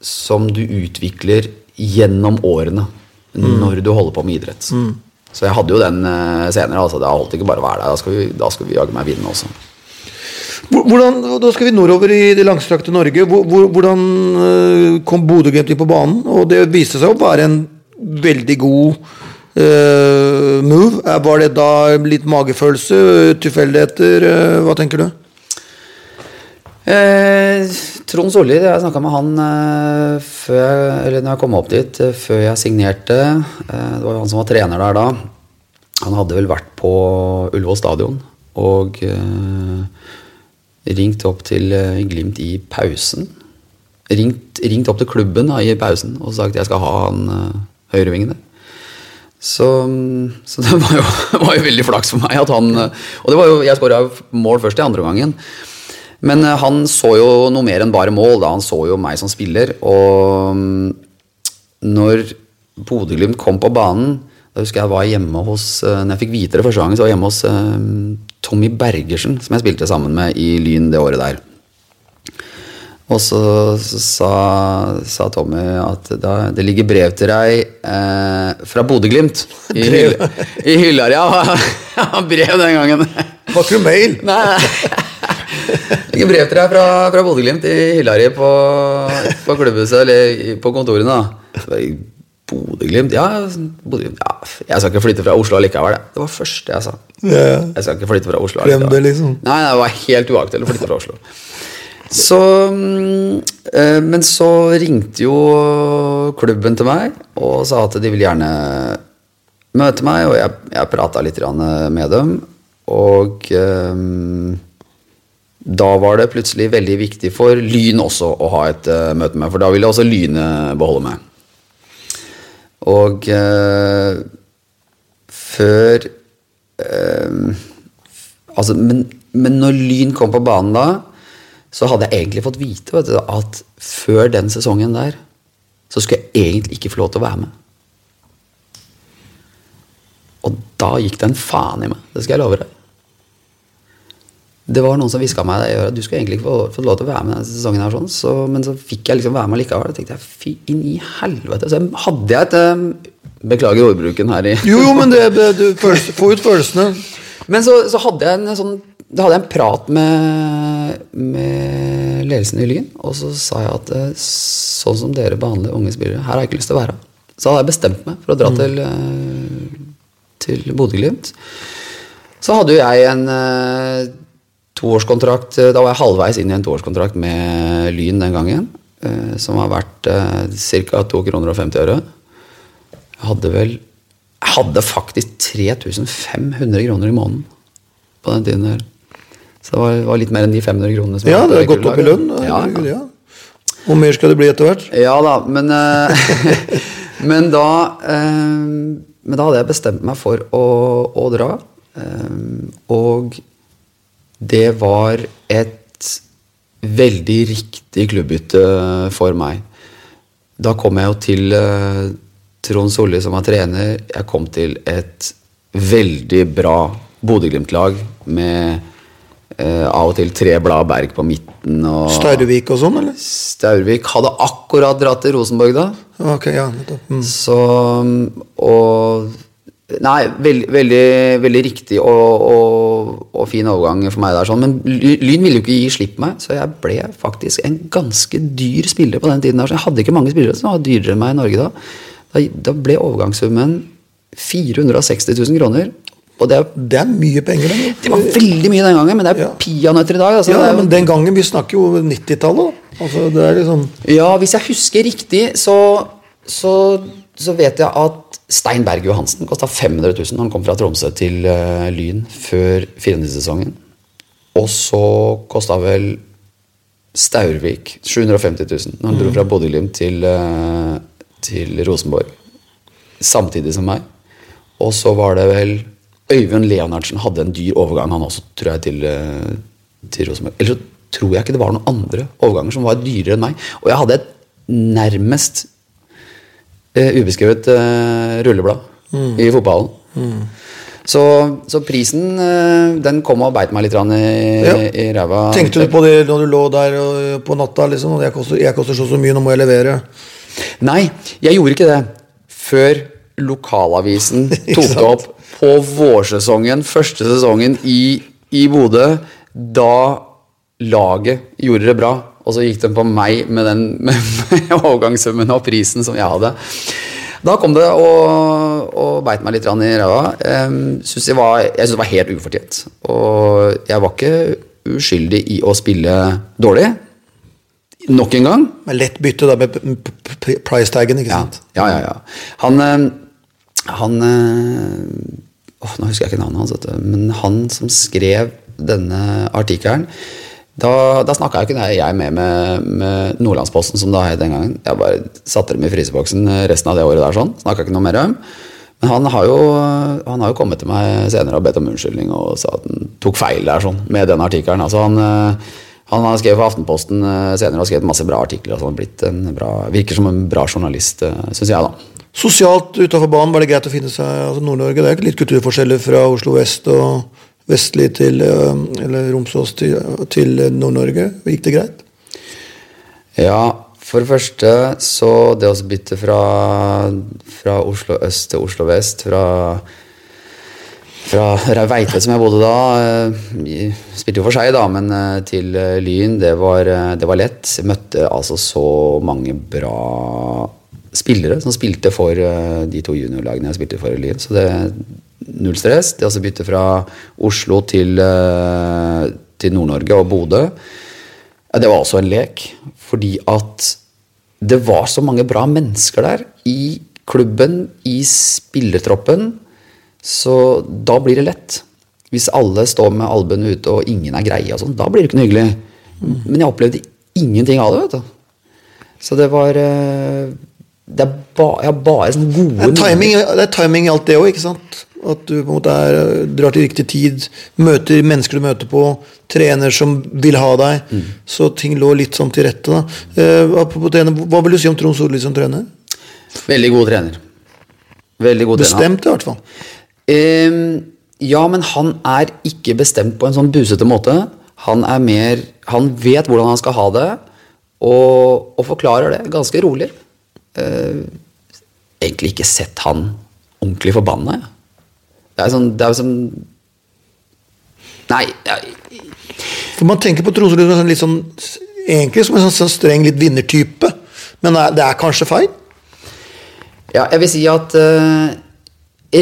som du utvikler gjennom årene når du holder på med idrett. Så jeg hadde jo den eh, senere. altså Det holdt ikke bare å være der. Da skal vi, da skal vi jaggu meg vinne også. Hvor- Hvordan, da skal vi nordover i det langstrakte Norge. Hvor, hvor, hvordan eh, kom Bodø-Glimt på banen? Og det viste seg å være en veldig god uh, move. Eh, Var det da litt magefølelse, tilfeldigheter? Uh, hva tenker du? Eh, Trond Solli, jeg snakka med han eh, før jeg, når jeg kom opp dit, før jeg signerte. Det var jo han som var trener der da. Han hadde vel vært på Ullevål stadion og eh, ringt opp til eh, Glimt i pausen. Ringt, ringt opp til klubben da, i pausen og sagt at jeg skal ha han uh, høyrevingen. Så, så det var jo, var jo veldig flaks for meg at han eh, Og det var jo, jeg skåra mål først i andre omgangen. Men han så jo noe mer enn bare mål. da Han så jo meg som spiller. Og mm, når Bodø-Glimt kom på banen Da husker jeg jeg var hjemme hos eh, Når jeg fikk vite det første gangen, så var jeg hjemme hos eh, Tommy Bergersen, som jeg spilte sammen med i Lyn det året der. Og så, så sa, sa Tommy at da, det ligger brev til deg eh, fra Bodø-Glimt. I, Brev? I hylla, ja. brev den gangen. Var ikke det mail? Nei. Det ligger brev til deg fra, fra Bodø-Glimt i hylla di på, på klubbhuset eller på kontorene. da. Bodø-Glimt? Ja, ja, jeg skal ikke flytte fra Oslo likevel. Det Det var det første jeg sa. Yeah. Jeg skal ikke flytte fra Oslo. Glem det, liksom. Nei, det var helt uaktuelt å flytte fra Oslo. Så mm, eh, Men så ringte jo klubben til meg og sa at de ville gjerne møte meg, og jeg, jeg prata litt med dem. Og eh, da var det plutselig veldig viktig for Lyn også å ha et eh, møte med, for da ville også Lynet beholde meg. Og eh, før eh, Altså, men, men når Lyn kom på banen da, så hadde jeg egentlig fått vite du, at før den sesongen der, så skulle jeg egentlig ikke få lov til å være med. Og da gikk det en faen i meg. Det skal jeg love deg. Det var noen som hviska meg det øret. Du skulle egentlig ikke få, få, lov til å være med denne sesongen. her sånn. så, Men så fikk jeg liksom være med likevel. Da tenkte jeg, fy inn i helvete. Så hadde jeg et um, Beklager ordbruken her i Jo, jo, men det, det, du følelse, få ut følelsene. Men så, så hadde jeg en sånn Da hadde jeg en prat med, med ledelsen i Lyn, og så sa jeg at eh, sånn som dere behandler unge spillere, her har jeg ikke lyst til å være. Så hadde jeg bestemt meg for å dra til, eh, til Bodø-Glimt. Så hadde jo jeg en eh, toårskontrakt eh, Da var jeg halvveis inn i en toårskontrakt med Lyn den gangen, eh, som har vært uh, ca. 2 kroner og 50 øre. Jeg hadde vel Jeg hadde faktisk 3500 kroner i måneden på den tiden her. Så det var, var litt mer enn de 500 kronene som Ja, det har gått opp i lønn. Ja, ja. Hvor mer skal det bli etter hvert. ja da, men eh, Men da eh, Men da hadde jeg bestemt meg for å, å dra. eh, og det var et veldig riktig klubbbytte for meg. Da kom jeg jo til eh, Trond Solli som var trener. Jeg kom til et veldig bra Bodø-Glimt-lag med eh, av og til tre blad berg på midten. Og Staurvik og sånn, eller? Staurvik hadde akkurat dratt til Rosenborg da. Ok, ja. Mm. Så Og Nei, veld, veldig, veldig riktig og, og, og fin overgang for meg der. Sånn. Men Lyn ville jo ikke gi slipp meg, så jeg ble faktisk en ganske dyr spiller på den tiden. der, så Jeg hadde ikke mange spillere som var dyrere enn meg i Norge da. Da, da ble overgangssummen 460 000 kroner. Og det, er- Det er mye penger, det. det var veldig mye den gangen, men det er Ja. peanøtter i dag. Altså, Ja, jo- men den gangen, vi snakker jo 90-tallet. Altså, det er liksom Ja, hvis jeg husker riktig, så, så, så vet jeg at Stein Berg Johansen kosta 500 000 når han kom fra Tromsø til uh, Lyn før 94-sesongen. Og så kosta vel Staurvik 750 000 når han dro fra Bodø-Glimt til, uh, til Rosenborg. Samtidig som meg. Og så var det vel Øyvind Leonardsen hadde en dyr overgang, han også, tror jeg, til, uh, til Rosenborg. Eller så tror jeg ikke det var noen andre overganger som var dyrere enn meg. Og jeg hadde et nærmest ubeskrevet eh, rulleblad i fotballen. Så, så prisen eh, den kom og beit meg litt i, Ja. i ræva. Tenkte du på det når du lå der på natta? liksom, Jeg koster, jeg koster så så mye, nå må jeg levere. Nei, jeg gjorde ikke det før lokalavisen tok det opp på vårsesongen, første sesongen i, i Bodø, da laget gjorde det bra. Og så gikk de på meg med den med, med overgangssummen og prisen som jeg hadde. Da kom det og, og beit meg litt i ræva. Um, synes jeg, var, jeg syntes det var helt ufortjent. Og jeg var ikke uskyldig i å spille dårlig. Nok en gang. Med lett bytte da, med p- p- p- price taggen, ikke sant? ja, ja. ja. Han, han åh, Nå husker jeg ikke navnet hans, men han som skrev denne artikkelen Da, da snakka jeg ikke jeg med, med, med Nordlandsposten, som det het den gangen. Jeg bare satte dem i fryseboksen resten av det året der. sånn, Snakka ikke noe mer om. Men han har, jo, han har jo kommet til meg senere og bedt om unnskyldning og sa at han tok feil der sånn, med den artikkelen. Altså, han, eh, han har skrevet for Aftenposten eh, senere og skrevet masse bra artikler. og sånn, blitt en bra, Virker som en bra journalist, syns jeg, da. Sosialt utafor banen var det greit å finne seg altså Nord-Norge. Det er ikke litt kulturforskjeller fra Oslo vest og vestlig til øh, Eller Romsås til, til Nord-Norge. Gikk det greit? Ja, for det første så det å bytte fra, fra Oslo øst til Oslo vest, fra fra Veitvet, som jeg bodde da, eh, spilte jo for seg, da, men eh, til eh, Lyn, det var, eh, det var lett. Jeg møtte altså så mange bra spillere som spilte for eh, de to juniorlagene jeg spilte for i Lyn. Så det null stress. Det altså bytte fra Oslo til, eh, til Nord-Norge og Bodø, det var også en lek. Fordi at det var så mange bra mennesker der i klubben, i spillertroppen. Så da blir det lett. Hvis alle står med albuene ute og ingen er greie, og sånn, da blir det ikke noe hyggelig. Men jeg opplevde ingenting av det. vet du. Så det var eh, Det er ba, jeg har bare sånne gode Det er timing, det er timing i alt det òg, ikke sant? At du på en måte er, drar til riktig tid, møter mennesker du møter på, trener som vil ha deg. Så ting lå litt sånn til rette. da. Eh, trener, hva vil du si om Trond Solli som trener? Veldig god trener. Veldig god trener. Bestemt, i hvert fall. Um, ja, men han er ikke bestemt på en sånn busete måte. Han er mer Han vet hvordan han skal ha det, og, og forklarer det ganske rolig. Eh, egentlig ikke sett han ordentlig forbanna, Ja. Det er sånn Det er sånn Nei, jeg, For Man tenker på Solli som en litt sånn egentlig som en sånn, sånn streng, litt vinnertype. Men det er kanskje feil? ja, jeg vil si at eh,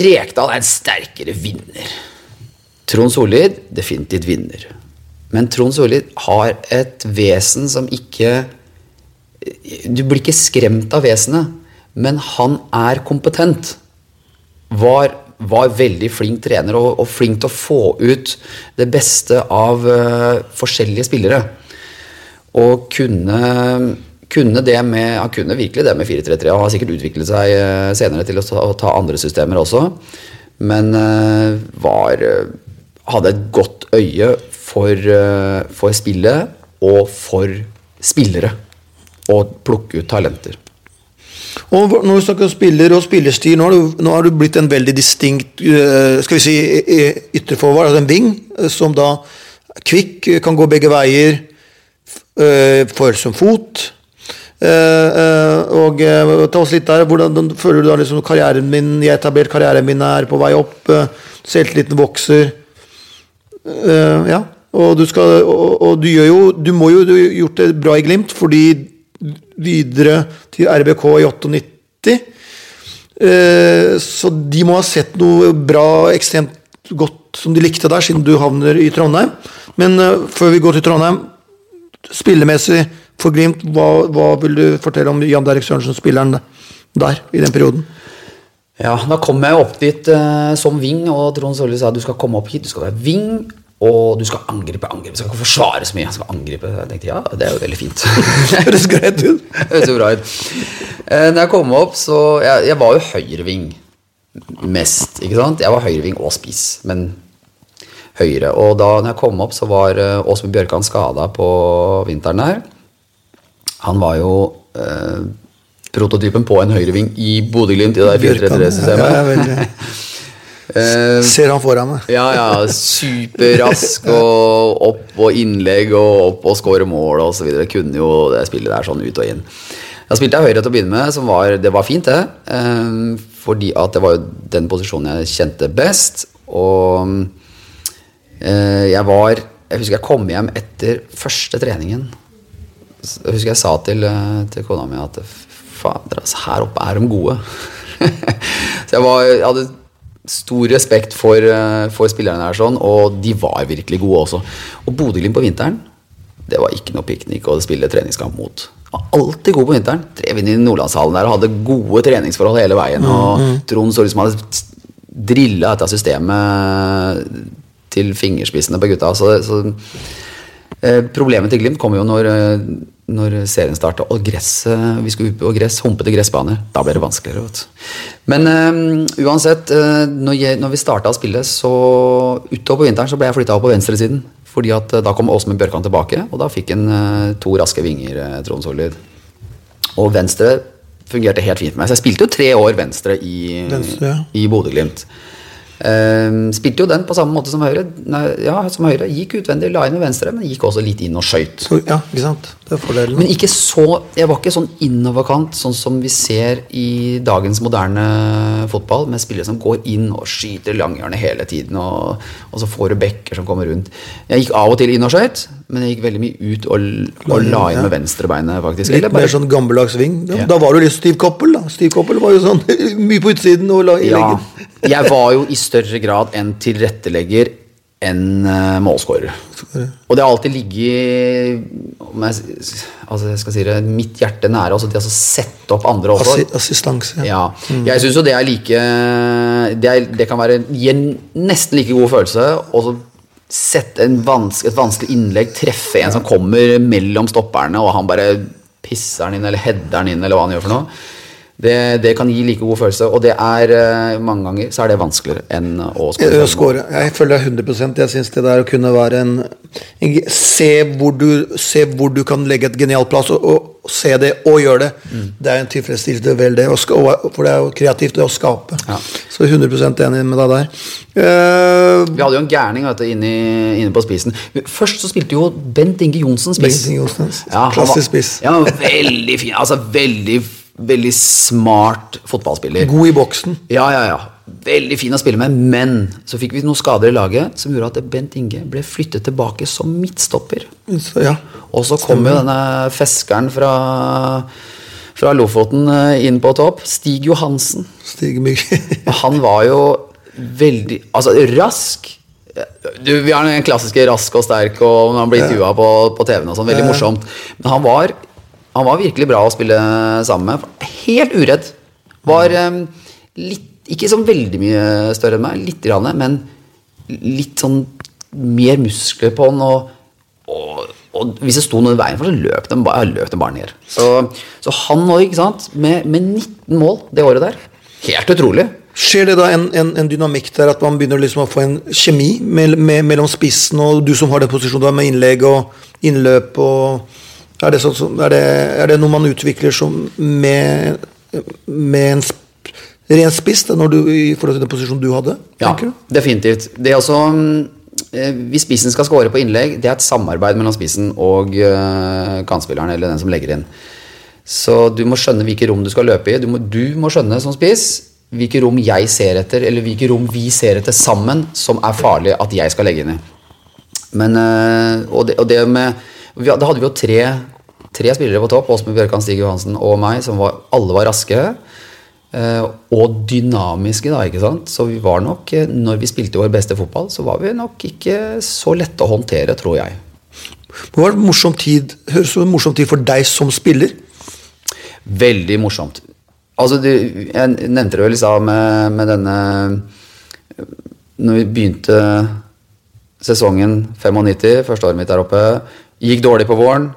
Rekdal er en sterkere vinner. Trond Solid definitivt vinner. Men Trond Solid har et vesen som ikke Du blir ikke skremt av vesenet, men han er kompetent. Var, var veldig flink trener og, og flink til å få ut det beste av uh, forskjellige spillere. Og kunne, kunne det med Han kunne virkelig det med 4-3-3 og har sikkert utviklet seg uh, senere til å ta, å ta andre systemer også. Men uh, var Hadde et godt øye for, for spillet og for spillere. Og plukke ut talenter. Og når vi snakker om spiller og spillerstil, nå har du, nå har du blitt en veldig distinkt eh, skal vi si, ytterforvar, altså en wing, eh, som da kvikk, eh, kan gå begge veier, for som fot. Og ta oss litt der, hvordan føler du da liksom karrieren min, jeg etablert karrieren min er på vei opp, selvtilliten vokser. Ja, og du skal, og, og du gjør jo, du må jo, du gjort det bra i Glimt, fordi videre til RBK i 98. Eh, så de må ha sett noe bra, ekstremt godt som de likte der, siden du havner i Trondheim. Men eh, før vi går til Trondheim, spillemessig for Glimt, hva, hva vil du fortelle om Jan Derek Sørensen, spilleren der, i den perioden? Ja, da kom jeg opp dit uh, som wing, og Trond Solli sa du skal komme opp hit, du skal være wing, og du skal angripe, angripe. Du skal ikke forsvare så mye, Jeg skal angripe. Jeg tenkte ja, det er jo veldig fint. Høres greit ut. Høres jo bra ut. Eh, Når jeg kom opp, så Jeg, jeg var jo høyreving mest, ikke sant? Jeg var høyreving og spiss, men høyre. Og da når jeg kom opp, så var eh, Åsmund Bjørkan skada på vinteren der. Han var jo eh, prototypen på en høyreving i Bodø-Glimt i det Bjørkan, 4-3-3-systemet. ja, Eh, Ser han foran meg. ja, ja, superrask og opp og innlegg og opp og score mål og så videre. Kunne jo det spillet der sånn ut og inn. Da spilte jeg høyre til å begynne med, som var, det var fint, det. Eh, fordi at det var jo den posisjonen jeg kjente best. Og eh, jeg var Jeg husker jeg kom hjem etter første treningen. Jeg husker jeg sa til, til kona mi at fader, altså, her oppe er de gode. så jeg, var, jeg hadde stor respekt for, eh, for spillerne her, sånn, og de var virkelig gode også. Og Bodø-Glimt på vinteren, det var ikke noe piknik å spille treningskamp mot. Var alltid god på vinteren. Drev inn i Nordlandshallen der og hadde gode treningsforhold hele veien. Og Trond så ut som han hadde drilla dette systemet til fingerspissene på gutta. Så, så eh, Problemet til Glimt kommer jo når, eh, når serien starta, og vi skulle ut på gress, humpete gressbaner. Da ble det vanskeligere. Vet. Men eh, uansett, eh, når, jeg, når vi starta å spille, så utover på vinteren så ble jeg flytta opp på venstresiden. Fordi at eh, da kom Åsmund Bjørkan tilbake, og da fikk han eh, to raske vinger, Trond Solid. Og venstre fungerte helt fint for meg. Så jeg spilte jo tre år venstre i, Venstre, ja. i Bodø-Glimt. Ehm, spilte jo den på samme måte som høyre. Ja, som høyre. Gikk utvendig, la inn med venstre, men gikk også litt inn og skøyt. Ja, ikke sant? Det er fordelen. Men ikke så, jeg var ikke sånn innoverkant, sånn som vi ser i dagens moderne fotball, med spillere som går inn og skyter langhjørnet hele tiden, og, og så får du bekker som kommer rundt. Jeg gikk av og til inn og skøyt, men jeg gikk veldig mye ut og, og la inn med venstrebeinet, faktisk. Litt bare... mer sånn gammeldags ving. Da, Ja. da var du litt Steve Koppel. da. Steve Koppel var jo sånn mye på utsiden og la i Ja, leggen. jeg var jo i større grad en tilrettelegger enn uh, målskårer. Og det har alltid ligget om jeg, altså jeg skal si det, mitt hjerte nære. Altså det å sette opp andre også. Assi assistanse. Ja. Ja. Jeg syns jo det er like Det, er, det kan være en nesten like god følelse å så sette en vanske, et vanskelig innlegg, treffe en som kommer mellom stopperne, og han bare pisser den inn, eller header den inn, eller hva han gjør for noe. Det, det kan gi like god følelse, og det er eh, mange ganger så er det vanskeligere enn å skåre. å score. Jeg føler deg 100% Jeg syns det der å kunne være en, en se, hvor du, se hvor du kan legge et genialt plass, og, og, se det og gjøre det. Mm. Det er en tilfredsstillelse, vel det. For det er jo kreativt, det å skape. Ja. Så 100% enig med deg der. Uh, Vi hadde jo en gærning vet du, inne, inne på spisen. Først så spilte jo Bent Inge Johnsen spiss. Bent Inge Johnsen, Ja, klassisk spiss. Ja, veldig fin. Altså veldig, veldig smart fotballspiller. God i boksen. Ja, ja, ja. Veldig fin å spille med, men så fikk vi noen skader i laget som gjorde at Bent Inge ble flyttet tilbake som midtstopper. Så, ja. Og så kom jo denne feskeren fra, fra Lofoten eh, inn på topp. Stig Johansen. Stig. Han var jo veldig Altså, rask. Du, vi har den klassiske rask og sterk, og han blir intervjua på, på TV-en. og sånn, Veldig morsomt. Men han var, han var virkelig bra å spille sammen med. Helt uredd. Var eh, litt Ikke sånn veldig mye større enn meg, litt grann, men litt sånn mer muskler på han. Og, og, og hvis det sto noe i veien for, så løp de bare, løp de bare ned. Så, så han òg, med, med 19 mål det året der. Helt utrolig. Skjer det da en, en, en dynamikk der at man begynner liksom å få en kjemi mell- med, mellom spissen og du som har den posisjonen du har med innlegg og innløp og Er det, sånn, er det, er det noe man utvikler som med, med en sp ren spiss når du, i forhold til den posisjonen du hadde? Ja, du? definitivt. Det er også mm, eh, Hvis spissen skal score på innlegg, det er et samarbeid mellom spissen og eh, kantspilleren, eller den som legger inn. Så du må skjønne hvilke rom du skal løpe i. Du må, du må skjønne som spiss hvilke rom jeg ser etter, eller hvilke rom vi ser etter sammen, som er farlig at jeg skal legge inn i. Men, eh, og, det, og det med vi, Da hadde vi jo tre, tre spillere på topp, Åsmund Bjørkan, Stig Johansen og meg, som var, alle var raske. eh, Og dynamiske, da, ikke sant. Så vi var nok, eh, når vi spilte vår beste fotball, så var vi nok ikke så lette å håndtere, tror jeg. Det var en morsom tid, høres ut som en morsom tid for deg som spiller. Veldig morsomt. Altså, du, jeg nevnte det vel i stad med, med denne Når vi begynte sesongen 95, første året mitt der oppe, gikk dårlig på våren.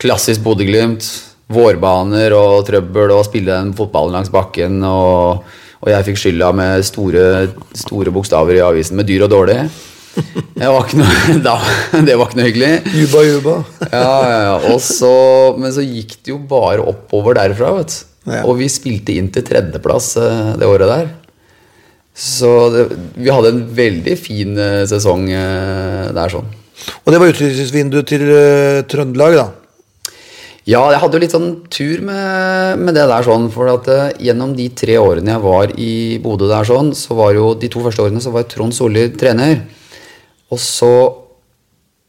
Klassisk Bodø-Glimt. Vårbaner og trøbbel og spille den fotballen langs bakken. Og, og jeg fikk skylda med store, store bokstaver i avisen med dyr og dårlig. Var noe, da, det var ikke noe hyggelig. Juba, juba. Ja, ja, ja. Så, men så gikk det jo bare oppover derfra, vet du. Ja. Og vi spilte inn til tredjeplass eh, det året der. Så det, vi hadde en veldig fin eh, sesong eh, der sånn. Og det var utlysningsvinduet til uh, Trøndelag, da. Ja, jeg hadde jo litt sånn tur med, med det der sånn, for at uh, gjennom de tre årene jeg var i Bodø der sånn, så var jo de to første årene så var Trond Solli trener. Og så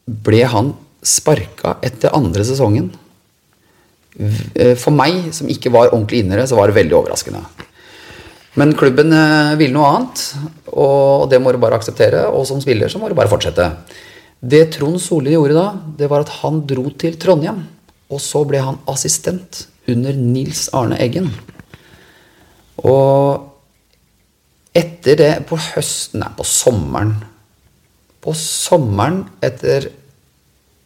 ble han sparka etter andre sesongen. Eh, For meg, som ikke var ordentlig innere, så var det veldig overraskende. Men klubben eh, ville noe annet, og det må du bare akseptere. Og som spiller så må du bare fortsette. Det Trond Solli gjorde da, det var at han dro til Trondheim. Og så ble han assistent under Nils Arne Eggen. Og etter det, på høsten, nei, på sommeren På sommeren etter,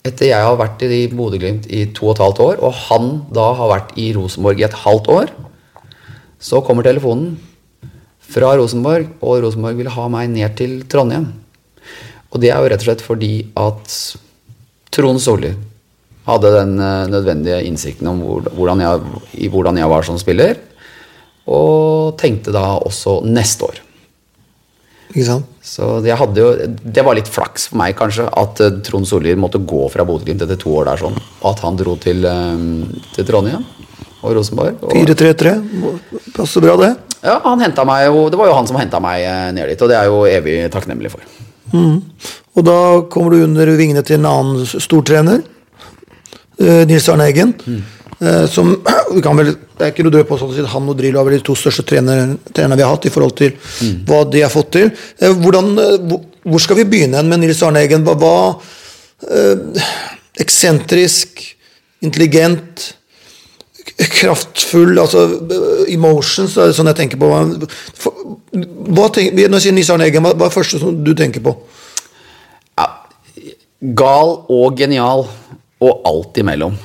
etter jeg har vært i Bodø-Glimt i to og et halvt år, og han da har vært i Rosenborg i et halvt år, så kommer telefonen fra Rosenborg, og Rosenborg vil ha meg ned til Trondheim. Og det er jo rett og slett fordi at Trond Solli hadde den eh, nødvendige innsikten om hvordan, jeg, i hvordan jeg var som spiller, og tenkte da også neste år. Ikke sant? Så jeg hadde jo, det var litt flaks for meg, kanskje, at eh, Trond Sollier måtte gå fra Bodø-Glimt etter to år der, sånn, og at han dro til, eh, til Trondheim og Rosenborg. 4-3-3. Passer bra, det. ja, han meg jo, Det var jo han som henta meg ned dit, og det er jeg jo evig takknemlig for. Og da kommer du under vingene til en annen stortrener. Eh, Nils Arne Eggen. eh, som vel, Det er ikke noe død på si at han og Drillo er vel de to største trenerne, trenerne vi har hatt i forhold til hva de har fått til. Eh, hvordan, hvor, skal vi begynne med Nils Arne Eggen? Hva, hva Eksentrisk, intelligent, kraftfull altså Emotions, det sånn jeg tenker på. Hva tenk, når jeg sier Nils Arne Eggen, hva, hva er det første du tenker på? Ja, gal og genial, og alt imellom.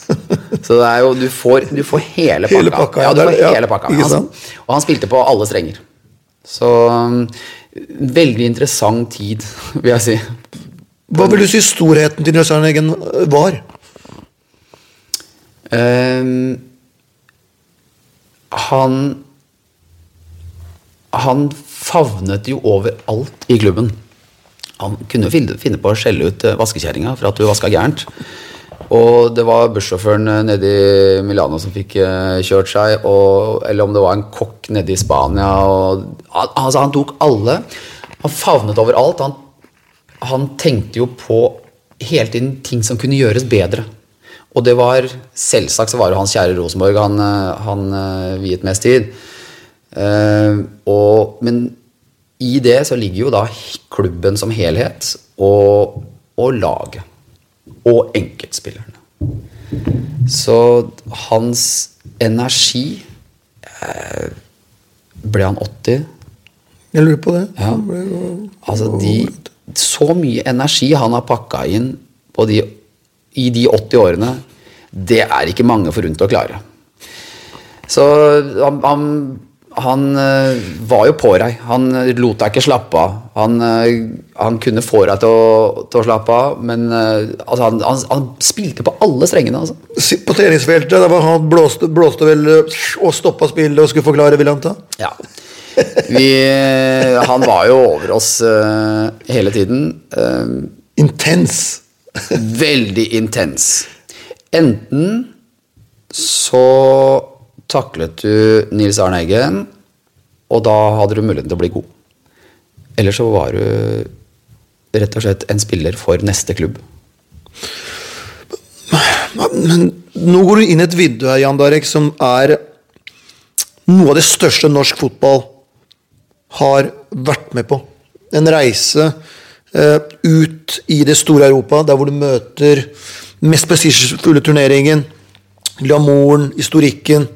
Så det er jo, du får, du får hele pakka. Hele pakka, ja, du får er- ja, hele pakka. Han, og han spilte på alle strenger. Så um, veldig interessant tid, vil jeg si. Hva vil du si storheten til Arne Eggen var? Ehm, han Han favnet jo over alt i klubben. Han kunne jo finne, på å skjelle ut eh, vaskekjerringa for at du vaska gærent. Og det var bussjåføren eh, nede i Milano som fikk eh, kjørt seg, og, eller om det var en kokk nede i Spania. Og, altså, han tok alle. Han favnet over alt. Han, han tenkte jo på hele tiden ting som kunne gjøres bedre. Og det var selvsagt så var det hans kjære Rosenborg han, han viet mest tid. Uh, og, men i det så ligger jo da klubben som helhet og, og laget. Og enkeltspillerne. Så hans energi eh, Ble han 80? Jeg lurer på det. Ja. Altså de, så mye energi han har pakka inn på de, i de 80 årene, det er ikke mange forunt å klare. Så han, han, han eh, var jo på deg. Han lot deg ikke slappe av. Han, eh, han kunne få deg til å, til å slappe av, men eh, altså, han, han, han spilte på alle strengene. Altså. På treningsfeltet var han blåste, blåste vel og stoppa spillet og skulle forklare, vil han ta? Ja. Vi, han var jo over oss uh, hele tiden. Uh, Intens. Veldig intens. Enten så taklet du Nils Arne Eggen, og da hadde du muligheten til å bli god. Eller så var du rett og slett en spiller for neste klubb. Men nå går du inn i et vindu her, Jan Darek, som er noe av det største norsk fotball har vært med på. En reise eh, ut i det store Europa, der hvor du møter mest prestisjefulle turneringen, glamouren, historikken,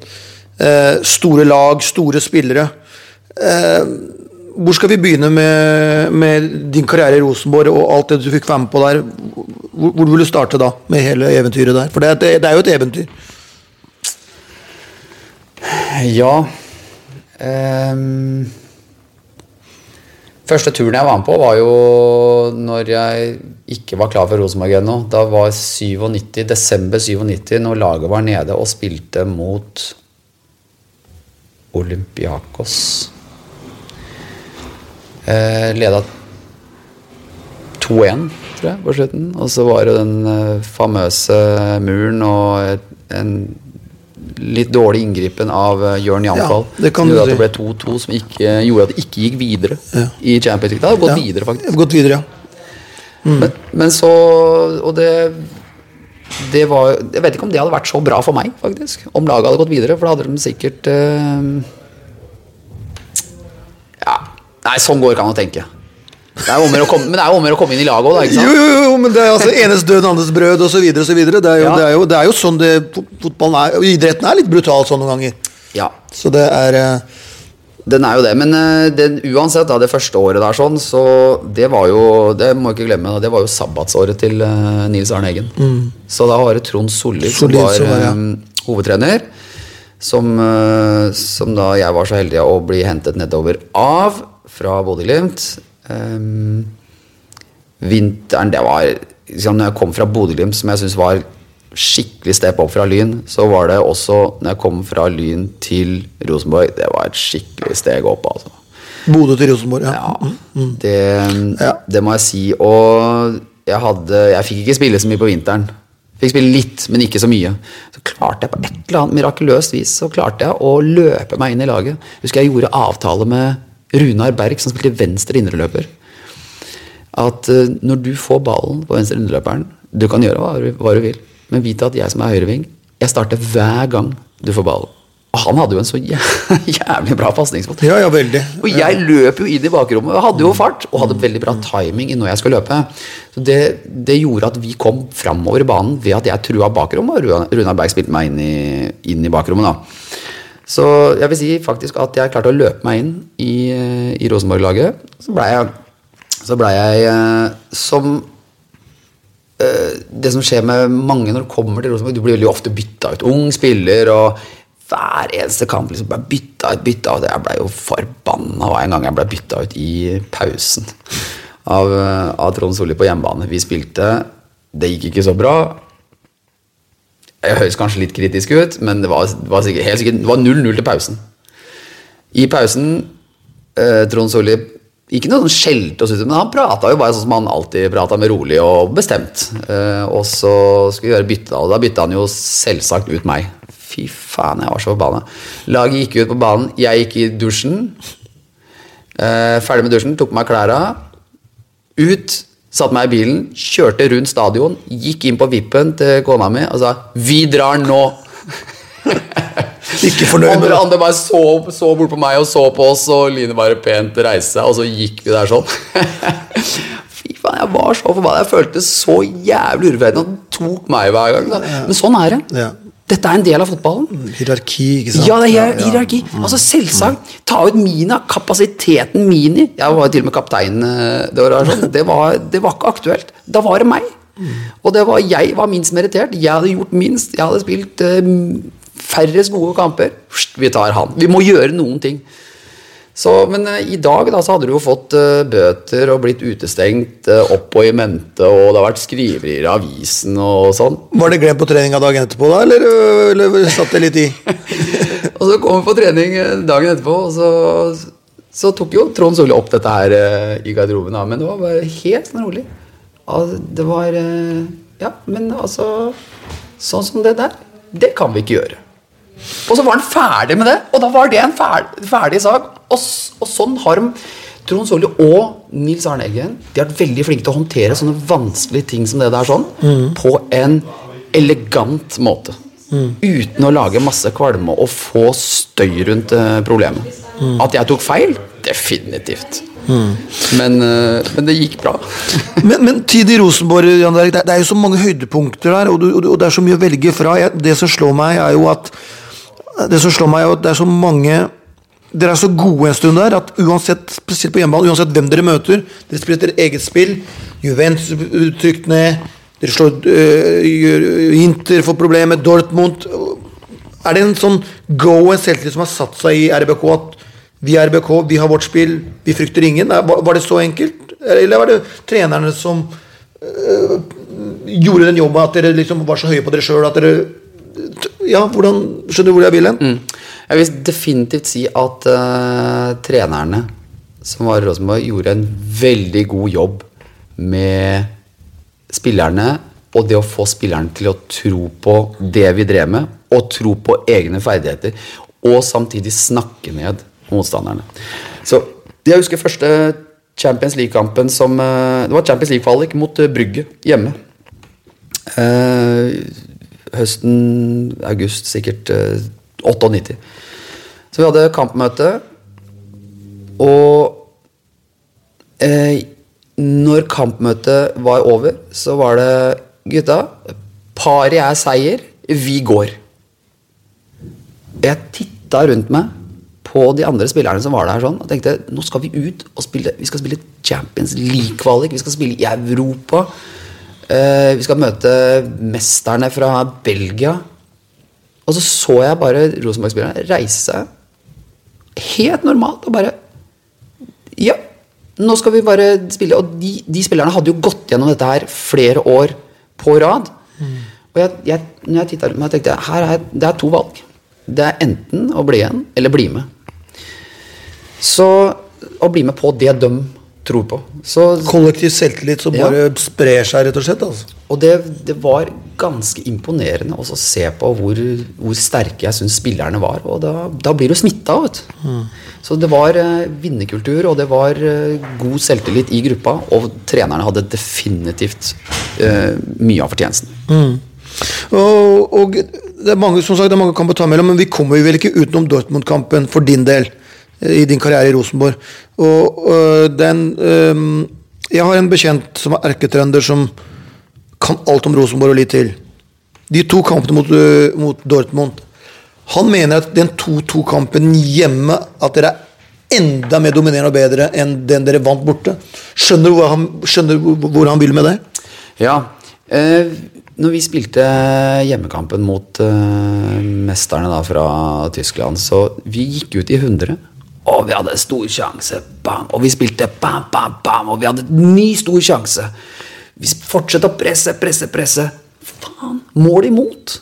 eh, store lag, store spillere. Eh, hvor skal vi begynne med, med din karriere i Rosenborg og alt det du fikk være med på der? Hvor, hvor vil du starte da, med hele eventyret der? For det, er det er jo et eventyr. Ja ehm, Første turen jeg var med på, var jo når jeg ikke var klar for Rosenborg ennå. Da var 97, desember 97, når laget var nede og spilte mot Olympiakos. Eh, leda 2-1, tror jeg, på slutten. Og så var det den eh, famøse muren og en litt dårlig inngripen av uh, Jørn Janfall. Ja, det som gjorde at det ble 2-2, som ikke, gjorde at det ikke gikk videre Ja. i Champions League. Det hadde gått Ja. videre, faktisk. Gått videre, ja. Men, men så Og det det var, jeg vet ikke om det hadde vært så bra for meg, faktisk. Om laget hadde gått videre, for da hadde de sikkert eh, Ja. Nei, sånn går det ikke an å tenke. Det er jo komme, men det er jo om å gjøre å komme inn i laget òg, da. Ikke Jo, sant? jo, jo, men det er altså enes død, andres brød osv. Det, er jo- Ja. det, er jo- det er jo sånn det fotballen er. Og idretten er litt brutal sånn noen ganger. Ja, Så det er eh, den er jo det. Men eh, den, uansett, da, det første året der sånn, så det var jo Det må jeg ikke glemme, det var jo sabbatsåret til uh, Nils Arne Eggen. Så da var det Trond Solli som var ja. hovedtrener. Som, som da jeg var så heldig å bli hentet nedover av fra Bodø-Glimt. Um, vinteren, det var liksom, Når jeg kom fra Bodø-Glimt, som jeg syns var skikkelig step opp fra Lyn, så var det også når jeg kom fra Lyn til Rosenborg, det var et skikkelig steg opp, altså. Bodø til Rosenborg. Ja. Ja, det, Ja. det må jeg si. Og jeg, hadde, jeg fikk ikke spille så mye på vinteren. Fikk spille litt, men ikke så mye. Så klarte jeg på et eller annet mirakuløst vis Så klarte jeg å løpe meg inn i laget. Husker jeg gjorde avtale med Runar Berg, som spilte venstre indreløper. At eh, når du får ballen på venstre indreløperen Du kan gjøre hva, du- hva du vil, men vite at jeg som er høyreving, jeg starter hver gang du får ballen. Og han hadde jo en så jævlig bra pasningsfot. ja, ja, veldig. Og jeg løp jo inn i bakrommet og hadde jo fart. Og hadde veldig bra timing i når jeg skulle løpe. Så det, det gjorde at vi kom framover i banen ved at jeg trua bakrommet, og Runar Berg spilte meg inn i, inn i bakrommet. da. Så jeg vil si faktisk at jeg klarte å løpe meg inn i, eh, i Rosenborg-laget. Så blei jeg, så ble jeg eh, som eh, det som skjer med mange når du kommer til Rosenborg Du blir veldig ofte bytta ut. Ung spiller, og hver eneste kamp liksom ble bytta ut, bytta ut. Jeg ble jo forbanna hver gang jeg ble bytta ut i pausen av, av Trond Solli på hjemmebane. Vi spilte, det gikk ikke så bra. Jeg høres kanskje litt kritisk ut, men det var, var sikkert, helt sikkert det var 0-0 til pausen. I pausen eh, Trond Solli ikke noe sånn skjelte oss ut, men han prata jo bare sånn som han alltid prata, med rolig og bestemt. Eh, og så skulle vi gjøre bytte, og da bytta han jo selvsagt ut meg. Fy faen, jeg var så forbanna. Laget gikk ut på banen, jeg gikk i dusjen. Eh, ferdig med dusjen, tok på meg klærne. Ut, satte meg i bilen, kjørte rundt stadion, gikk inn på vippen til kona mi og sa 'Vi drar nå'. Ikke fornøyd med det. andre bare så, så bort på meg og så på oss, og Line bare pent reiste seg, og så gikk vi der sånn. Fy faen, jeg var så forbanna. Jeg følte så jævlig urettferdig. Han tok meg hver gang. Men sånn er det. Ja. Dette er en del av fotballen. Hierarki, ikke sant. Ja, det er hier- hierarki. Altså Selvsagt. Ta ut Mina. Kapasiteten Mini. Jeg var jo til og med kaptein eh, det året. Det, var, det var ikke aktuelt. Da var det meg. Og det var, jeg var minst merittert. Jeg hadde gjort minst. Jeg hadde spilt eh, færrest gode kamper. Vi tar han. Vi må gjøre noen ting. Så, men eh, i dag da, så hadde du jo fått uh, bøter og blitt utestengt uh, opp og i mente, og det har vært skriverier i avisen og sånn. Var det glemt på treninga dagen etterpå, da, eller, eller satt det litt i? Og så kom vi på trening dagen etterpå, og så, så tok jo Trond Solli opp dette her uh, i garderoben. da, Men det var bare helt sånn rolig. Altså, det var Ja, men altså Sånn som det der, det kan vi ikke gjøre. Og så var han ferdig med det, og da var det en ferdig, ferdig sak. Og, og sånn har de Trond Solli og Nils Arne Eggen De har vært veldig flinke til å håndtere sånne vanskelige ting som det der sånn, på en elegant måte. Uten å lage masse kvalme og få støy rundt eh, problemet. At jeg tok feil? Definitivt. Men, eh, men det gikk bra. Men, men tid i Rosenborg, Jan Derek, det, er- jo så mange høydepunkter der, og, du, og det er så mye å velge fra. Det som slår meg, er jo at det som slår meg er at det er så mange Dere er så gode en stund der at uansett spesielt på hjemmebane, uansett hvem dere møter Dere spiller etter eget spill. Juventus trykt ned. Dere slår øh, Inter får problemer. Dortmund Er det en sånn go en selvtillit som har satt seg i RBK at Vi er RBK, vi har vårt spill, vi frykter ingen. Var det så enkelt? Eller var det trenerne som øh, gjorde den jobben at dere liksom var så høye på dere sjøl at dere Ja, hvordan Skjønner du hvor jeg vil hen? Jeg vil definitivt si at uh, trenerne som var i Rosenborg, gjorde en veldig god jobb med spillerne og det å få spillerne til å tro på det vi drev med, og tro på egne ferdigheter, og samtidig snakke ned motstanderne. Så jeg husker første Champions League-kampen som eh, Det var Champions League-kvalik mot Brygge hjemme. Eh, høsten, august, sikkert eh, 98. Så vi hadde kampmøte, og eh, når kampmøtet var over, så var det Gutta, paret er seier, vi går. Jeg titta rundt meg på de andre spillerne som var der sånn, og tenkte nå skal vi ut og spille Vi skal spille Champions League-kvalik, vi skal spille i Europa. Eh, vi skal møte mesterne fra Belgia. Og så så jeg bare Rosenborg-spillerne reise seg helt normalt og bare Ja, nå skal vi bare spille. Og de, de spillerne hadde jo gått gjennom dette her flere år på rad. Og jeg, jeg, når jeg tittet rundt meg, tenkte jeg her er, det er to valg. Det er enten å bli igjen eller bli med. Så å bli med på det de tror på. Så, Kollektiv selvtillit som Ja. bare sprer seg, rett og slett. Altså. og det, det var ganske imponerende også å se på hvor, hvor sterke jeg syns spillerne var. Og da, da blir du smitta, vet du. Så det var eh, vinnerkultur, og det var eh, god selvtillit i gruppa. Og trenerne hadde definitivt eh, mye av fortjenesten. Og, og det er mange som sagt, det er mange kamper å ta mellom, men vi kommer jo vel ikke utenom Dortmund-kampen for din del i din karriere i Rosenborg. Og øh, den øhm, Jeg har en bekjent som er erketrønder, som kan alt om Rosenborg og litt til. De to kampene mot, øh, mot Dortmund Han mener at den 2-2-kampen hjemme At dere er enda mer dominerende og bedre enn den dere vant borte. Skjønner du hvor han, skjønner hvor han vil med det? Ja. Eh, når vi spilte hjemmekampen mot eh, mesterne da fra Tyskland, så vi gikk ut i 100. Og vi hadde stor sjanse, bam, og vi spilte bam, bam, bam, og vi hadde en ny stor sjanse. Vi fortsatte å presse, presse, presse. Faen, mål imot.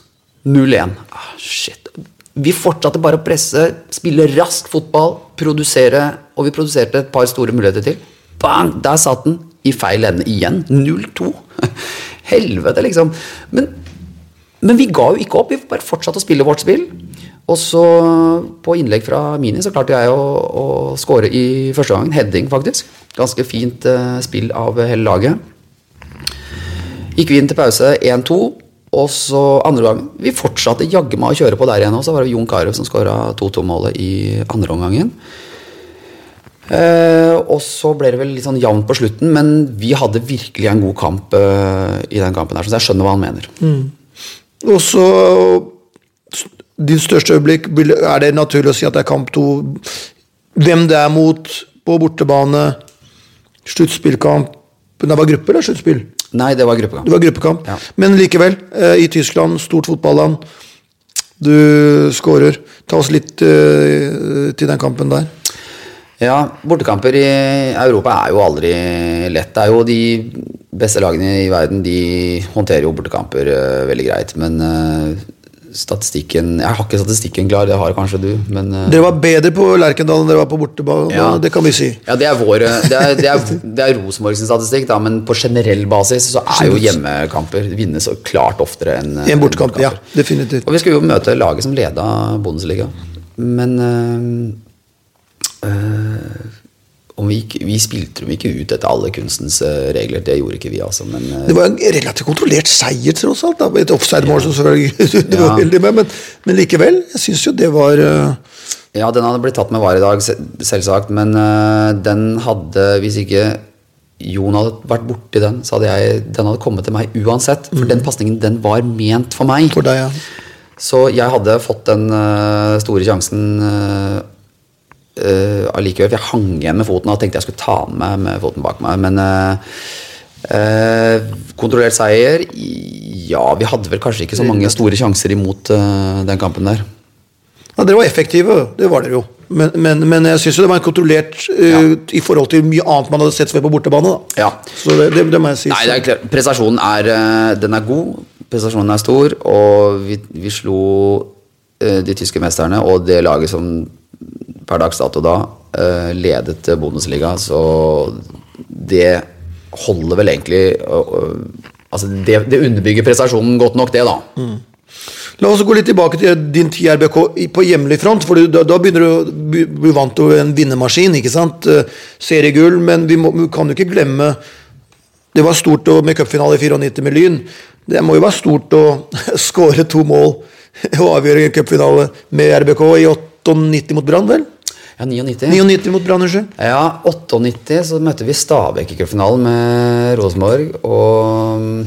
0-1. Ah, shit. Vi fortsatte bare å presse, spille rask fotball, produsere, og vi produserte et par store muligheter til. Bang! Der satt den. I feil ende igjen. 0-2. Helvete, liksom. Men, men vi ga jo ikke opp. Vi bare fortsatte å spille vårt spill. Og så, på innlegg fra Mini, så klarte jeg å, å score i første gangen. Heading, faktisk. Ganske fint eh, spill av hele laget. Gikk vi inn til pause 1-2, og så andre gangen Vi fortsatte jaggu meg å kjøre på der igjen, og så var det Jon Carew som skåra 2-2-målet i andre omgangen. Eh, og så ble det vel litt sånn jevnt på slutten, men vi hadde virkelig en god kamp eh, i den kampen her, så jeg skjønner hva han mener. Og så Din største øyeblikk, er det naturlig å si at det er kamp to? Hvem det er mot på bortebane? Sluttspillkamp? Det var gruppe eller sluttspill? Nei, det var gruppekamp. Det var gruppekamp. Ja. Men likevel, eh, i Tyskland, stort fotballand. Du skårer. Ta oss litt eh, til den kampen der. Ja, bortekamper i Europa er jo aldri lett. Det er jo de beste lagene i verden, de håndterer jo bortekamper uh, veldig greit. Men uh, statistikken Jeg har ikke statistikken klar, det har kanskje du, men uh, Dere var bedre på Lerkendal enn dere var på bortebane, Ja. det kan vi si. Ja, det er vår Det er, det er, det er Rosenborg sin statistikk, da, men på generell basis så er jo hjemmekamper vinnes så klart oftere enn bortekamper en bortekamp, ja. Definitivt. Og vi skulle jo møte laget som leda Bundesliga. Men vi, ikke, vi spilte dem ikke ut etter alle kunstens øh, regler. Det gjorde ikke vi, altså. Men øh, Det var en relativt kontrollert seier, tross alt. Da. Et offside-mål som selvfølgelig du var Ja. heldig med, men, men likevel. Jeg syns jo det var eh, Ja, den hadde blitt tatt med var i dag, selvsagt. Men uh, den hadde, hvis ikke Jon hadde vært borti den, så hadde jeg, den hadde kommet til meg uansett. For den pasningen, den var ment for meg. for deg, ja. Så jeg hadde fått den uh, store sjansen øh, allikevel. For jeg hang igjen med foten og tenkte jeg skulle ta den med med foten bak meg. Men øh, øh, kontrollert seier Ja, vi hadde vel kanskje ikke så mange store sjanser imot den kampen der. Ja, Dere var effektive, det var dere jo. Men, men, men jeg syns det var kontrollert eh, i forhold til mye annet man hadde sett før på bortebane. Ja. Så det, det, det må jeg si. Nei, det er klart. Prestasjonen er, eh, den er god. Prestasjonen er stor, og vi, vi slo uh, de tyske mesterne og det laget som per dags dato da eh, ledet Bundesliga, så det holder vel egentlig Altså, det, det underbygger prestasjonen godt nok, det, da. La oss gå litt tilbake til din tid i RBK på hjemlig front. for Da, da begynner du å bli- vant til en vinnermaskin. ikke sant? Eh, Seriegull, men vi, må, vi kan jo ikke glemme Det var stort med cupfinale i 94 med Lyn. Det må jo være stort å skåre to mål og avgjøre en cupfinale med RBK i 98 mot Brann, vel? Ja, 99. 99 mot Brann, unnskyld. Ja, 98 så møtte vi Stabæk i cupfinalen med Rosenborg, og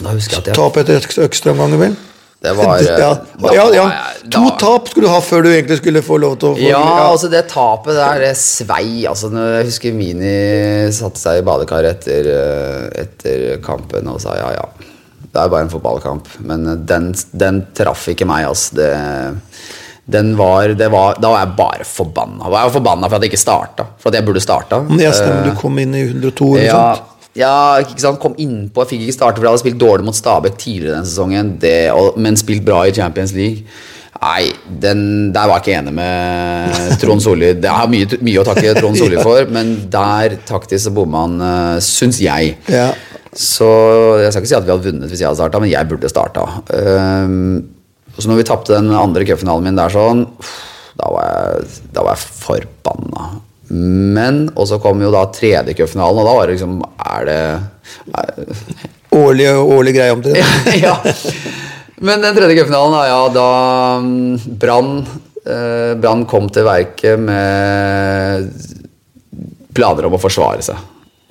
da husker jeg at jeg Tap etter ekstraomganger, vel? Det var ja. da- ja, ja. da- To tap skulle du ha før du egentlig skulle få lov til å få Ja, altså det tapet der, det svei. Altså, når jeg husker Mini satte seg i badekaret etter, eh, etter kampen og sa ja, ja. Det er bare en fotballkamp. Men eh, den, den traff ikke meg, altså. Det, var, det var, da var jeg bare forbanna. Jeg var forbanna for at jeg ikke starta. For at jeg burde starta. Jeg stemmer, du kom inn i 102 eller Ja, sånt. ja, ikke sant, kom innpå. Jeg fikk ikke starte, for jeg hadde spilt dårlig mot Stabæk tidligere den sesongen. Det, men spilt bra i Champions League. Nei, den, der var jeg ikke enig med Trond Solli. Det har mye, mye å takke Trond Solli for, men der taktisk så bomma han, uh, syns jeg. Ja. Så jeg skal ikke si at vi hadde vunnet hvis jeg hadde starta, men jeg burde starta. Um, så når vi tapte den andre cupfinalen min der sånn, da var jeg, da var jeg forbanna. Men, og så kom jo da tredje cupfinalen, og da var det liksom Er det er, Årlig, årlig greie det. ja. Men den tredje cupfinalen, ja, da Brann eh, Brann kom til verket med planer om å forsvare seg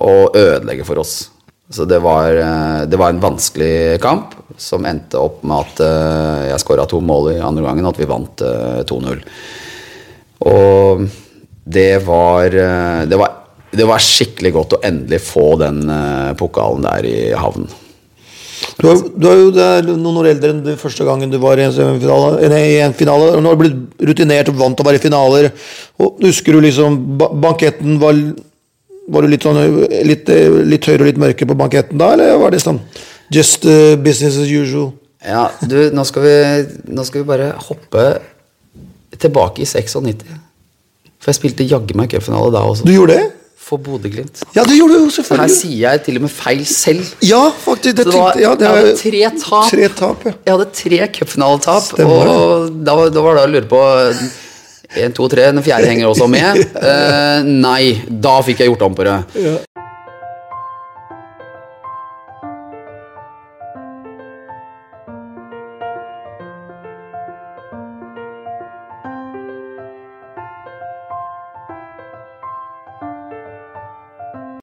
og ødelegge for oss. Så det var, eh, det var en vanskelig kamp som endte opp med at uh, jeg skåra to mål i andre gangen, og at vi vant uh, 2-0. Og det var, uh, det var Det var skikkelig godt å endelig få den eh, pokalen der i havn. Du er, du er jo er noen år eldre enn det første gangen du var i en, semifinale, nei, i en finale. og Nå har du blitt rutinert og vant til å være i finaler. Og Husker du liksom ba banketten var, var du litt, sånn, litt, litt høyere og litt mørkere på banketten da, eller var det sånn just uh, business as usual? Ja, du, nå skal vi, nå skal vi bare hoppe tilbake i 96. For jeg spilte jaggu meg cupfinale da også. Du gjorde det? For Bodø-Glimt. Ja, det gjorde du jo, selvfølgelig. her sier jeg til og med feil selv. Ja, faktisk. Det det var, ja, det jeg er, hadde tre tap. Tre tap, ja. Jeg hadde tre cupfinaletap, og da, var- da var det å lure på Én, to, tre. Den fjerde henger også med. Uh, nei, da fikk jeg gjort om på det.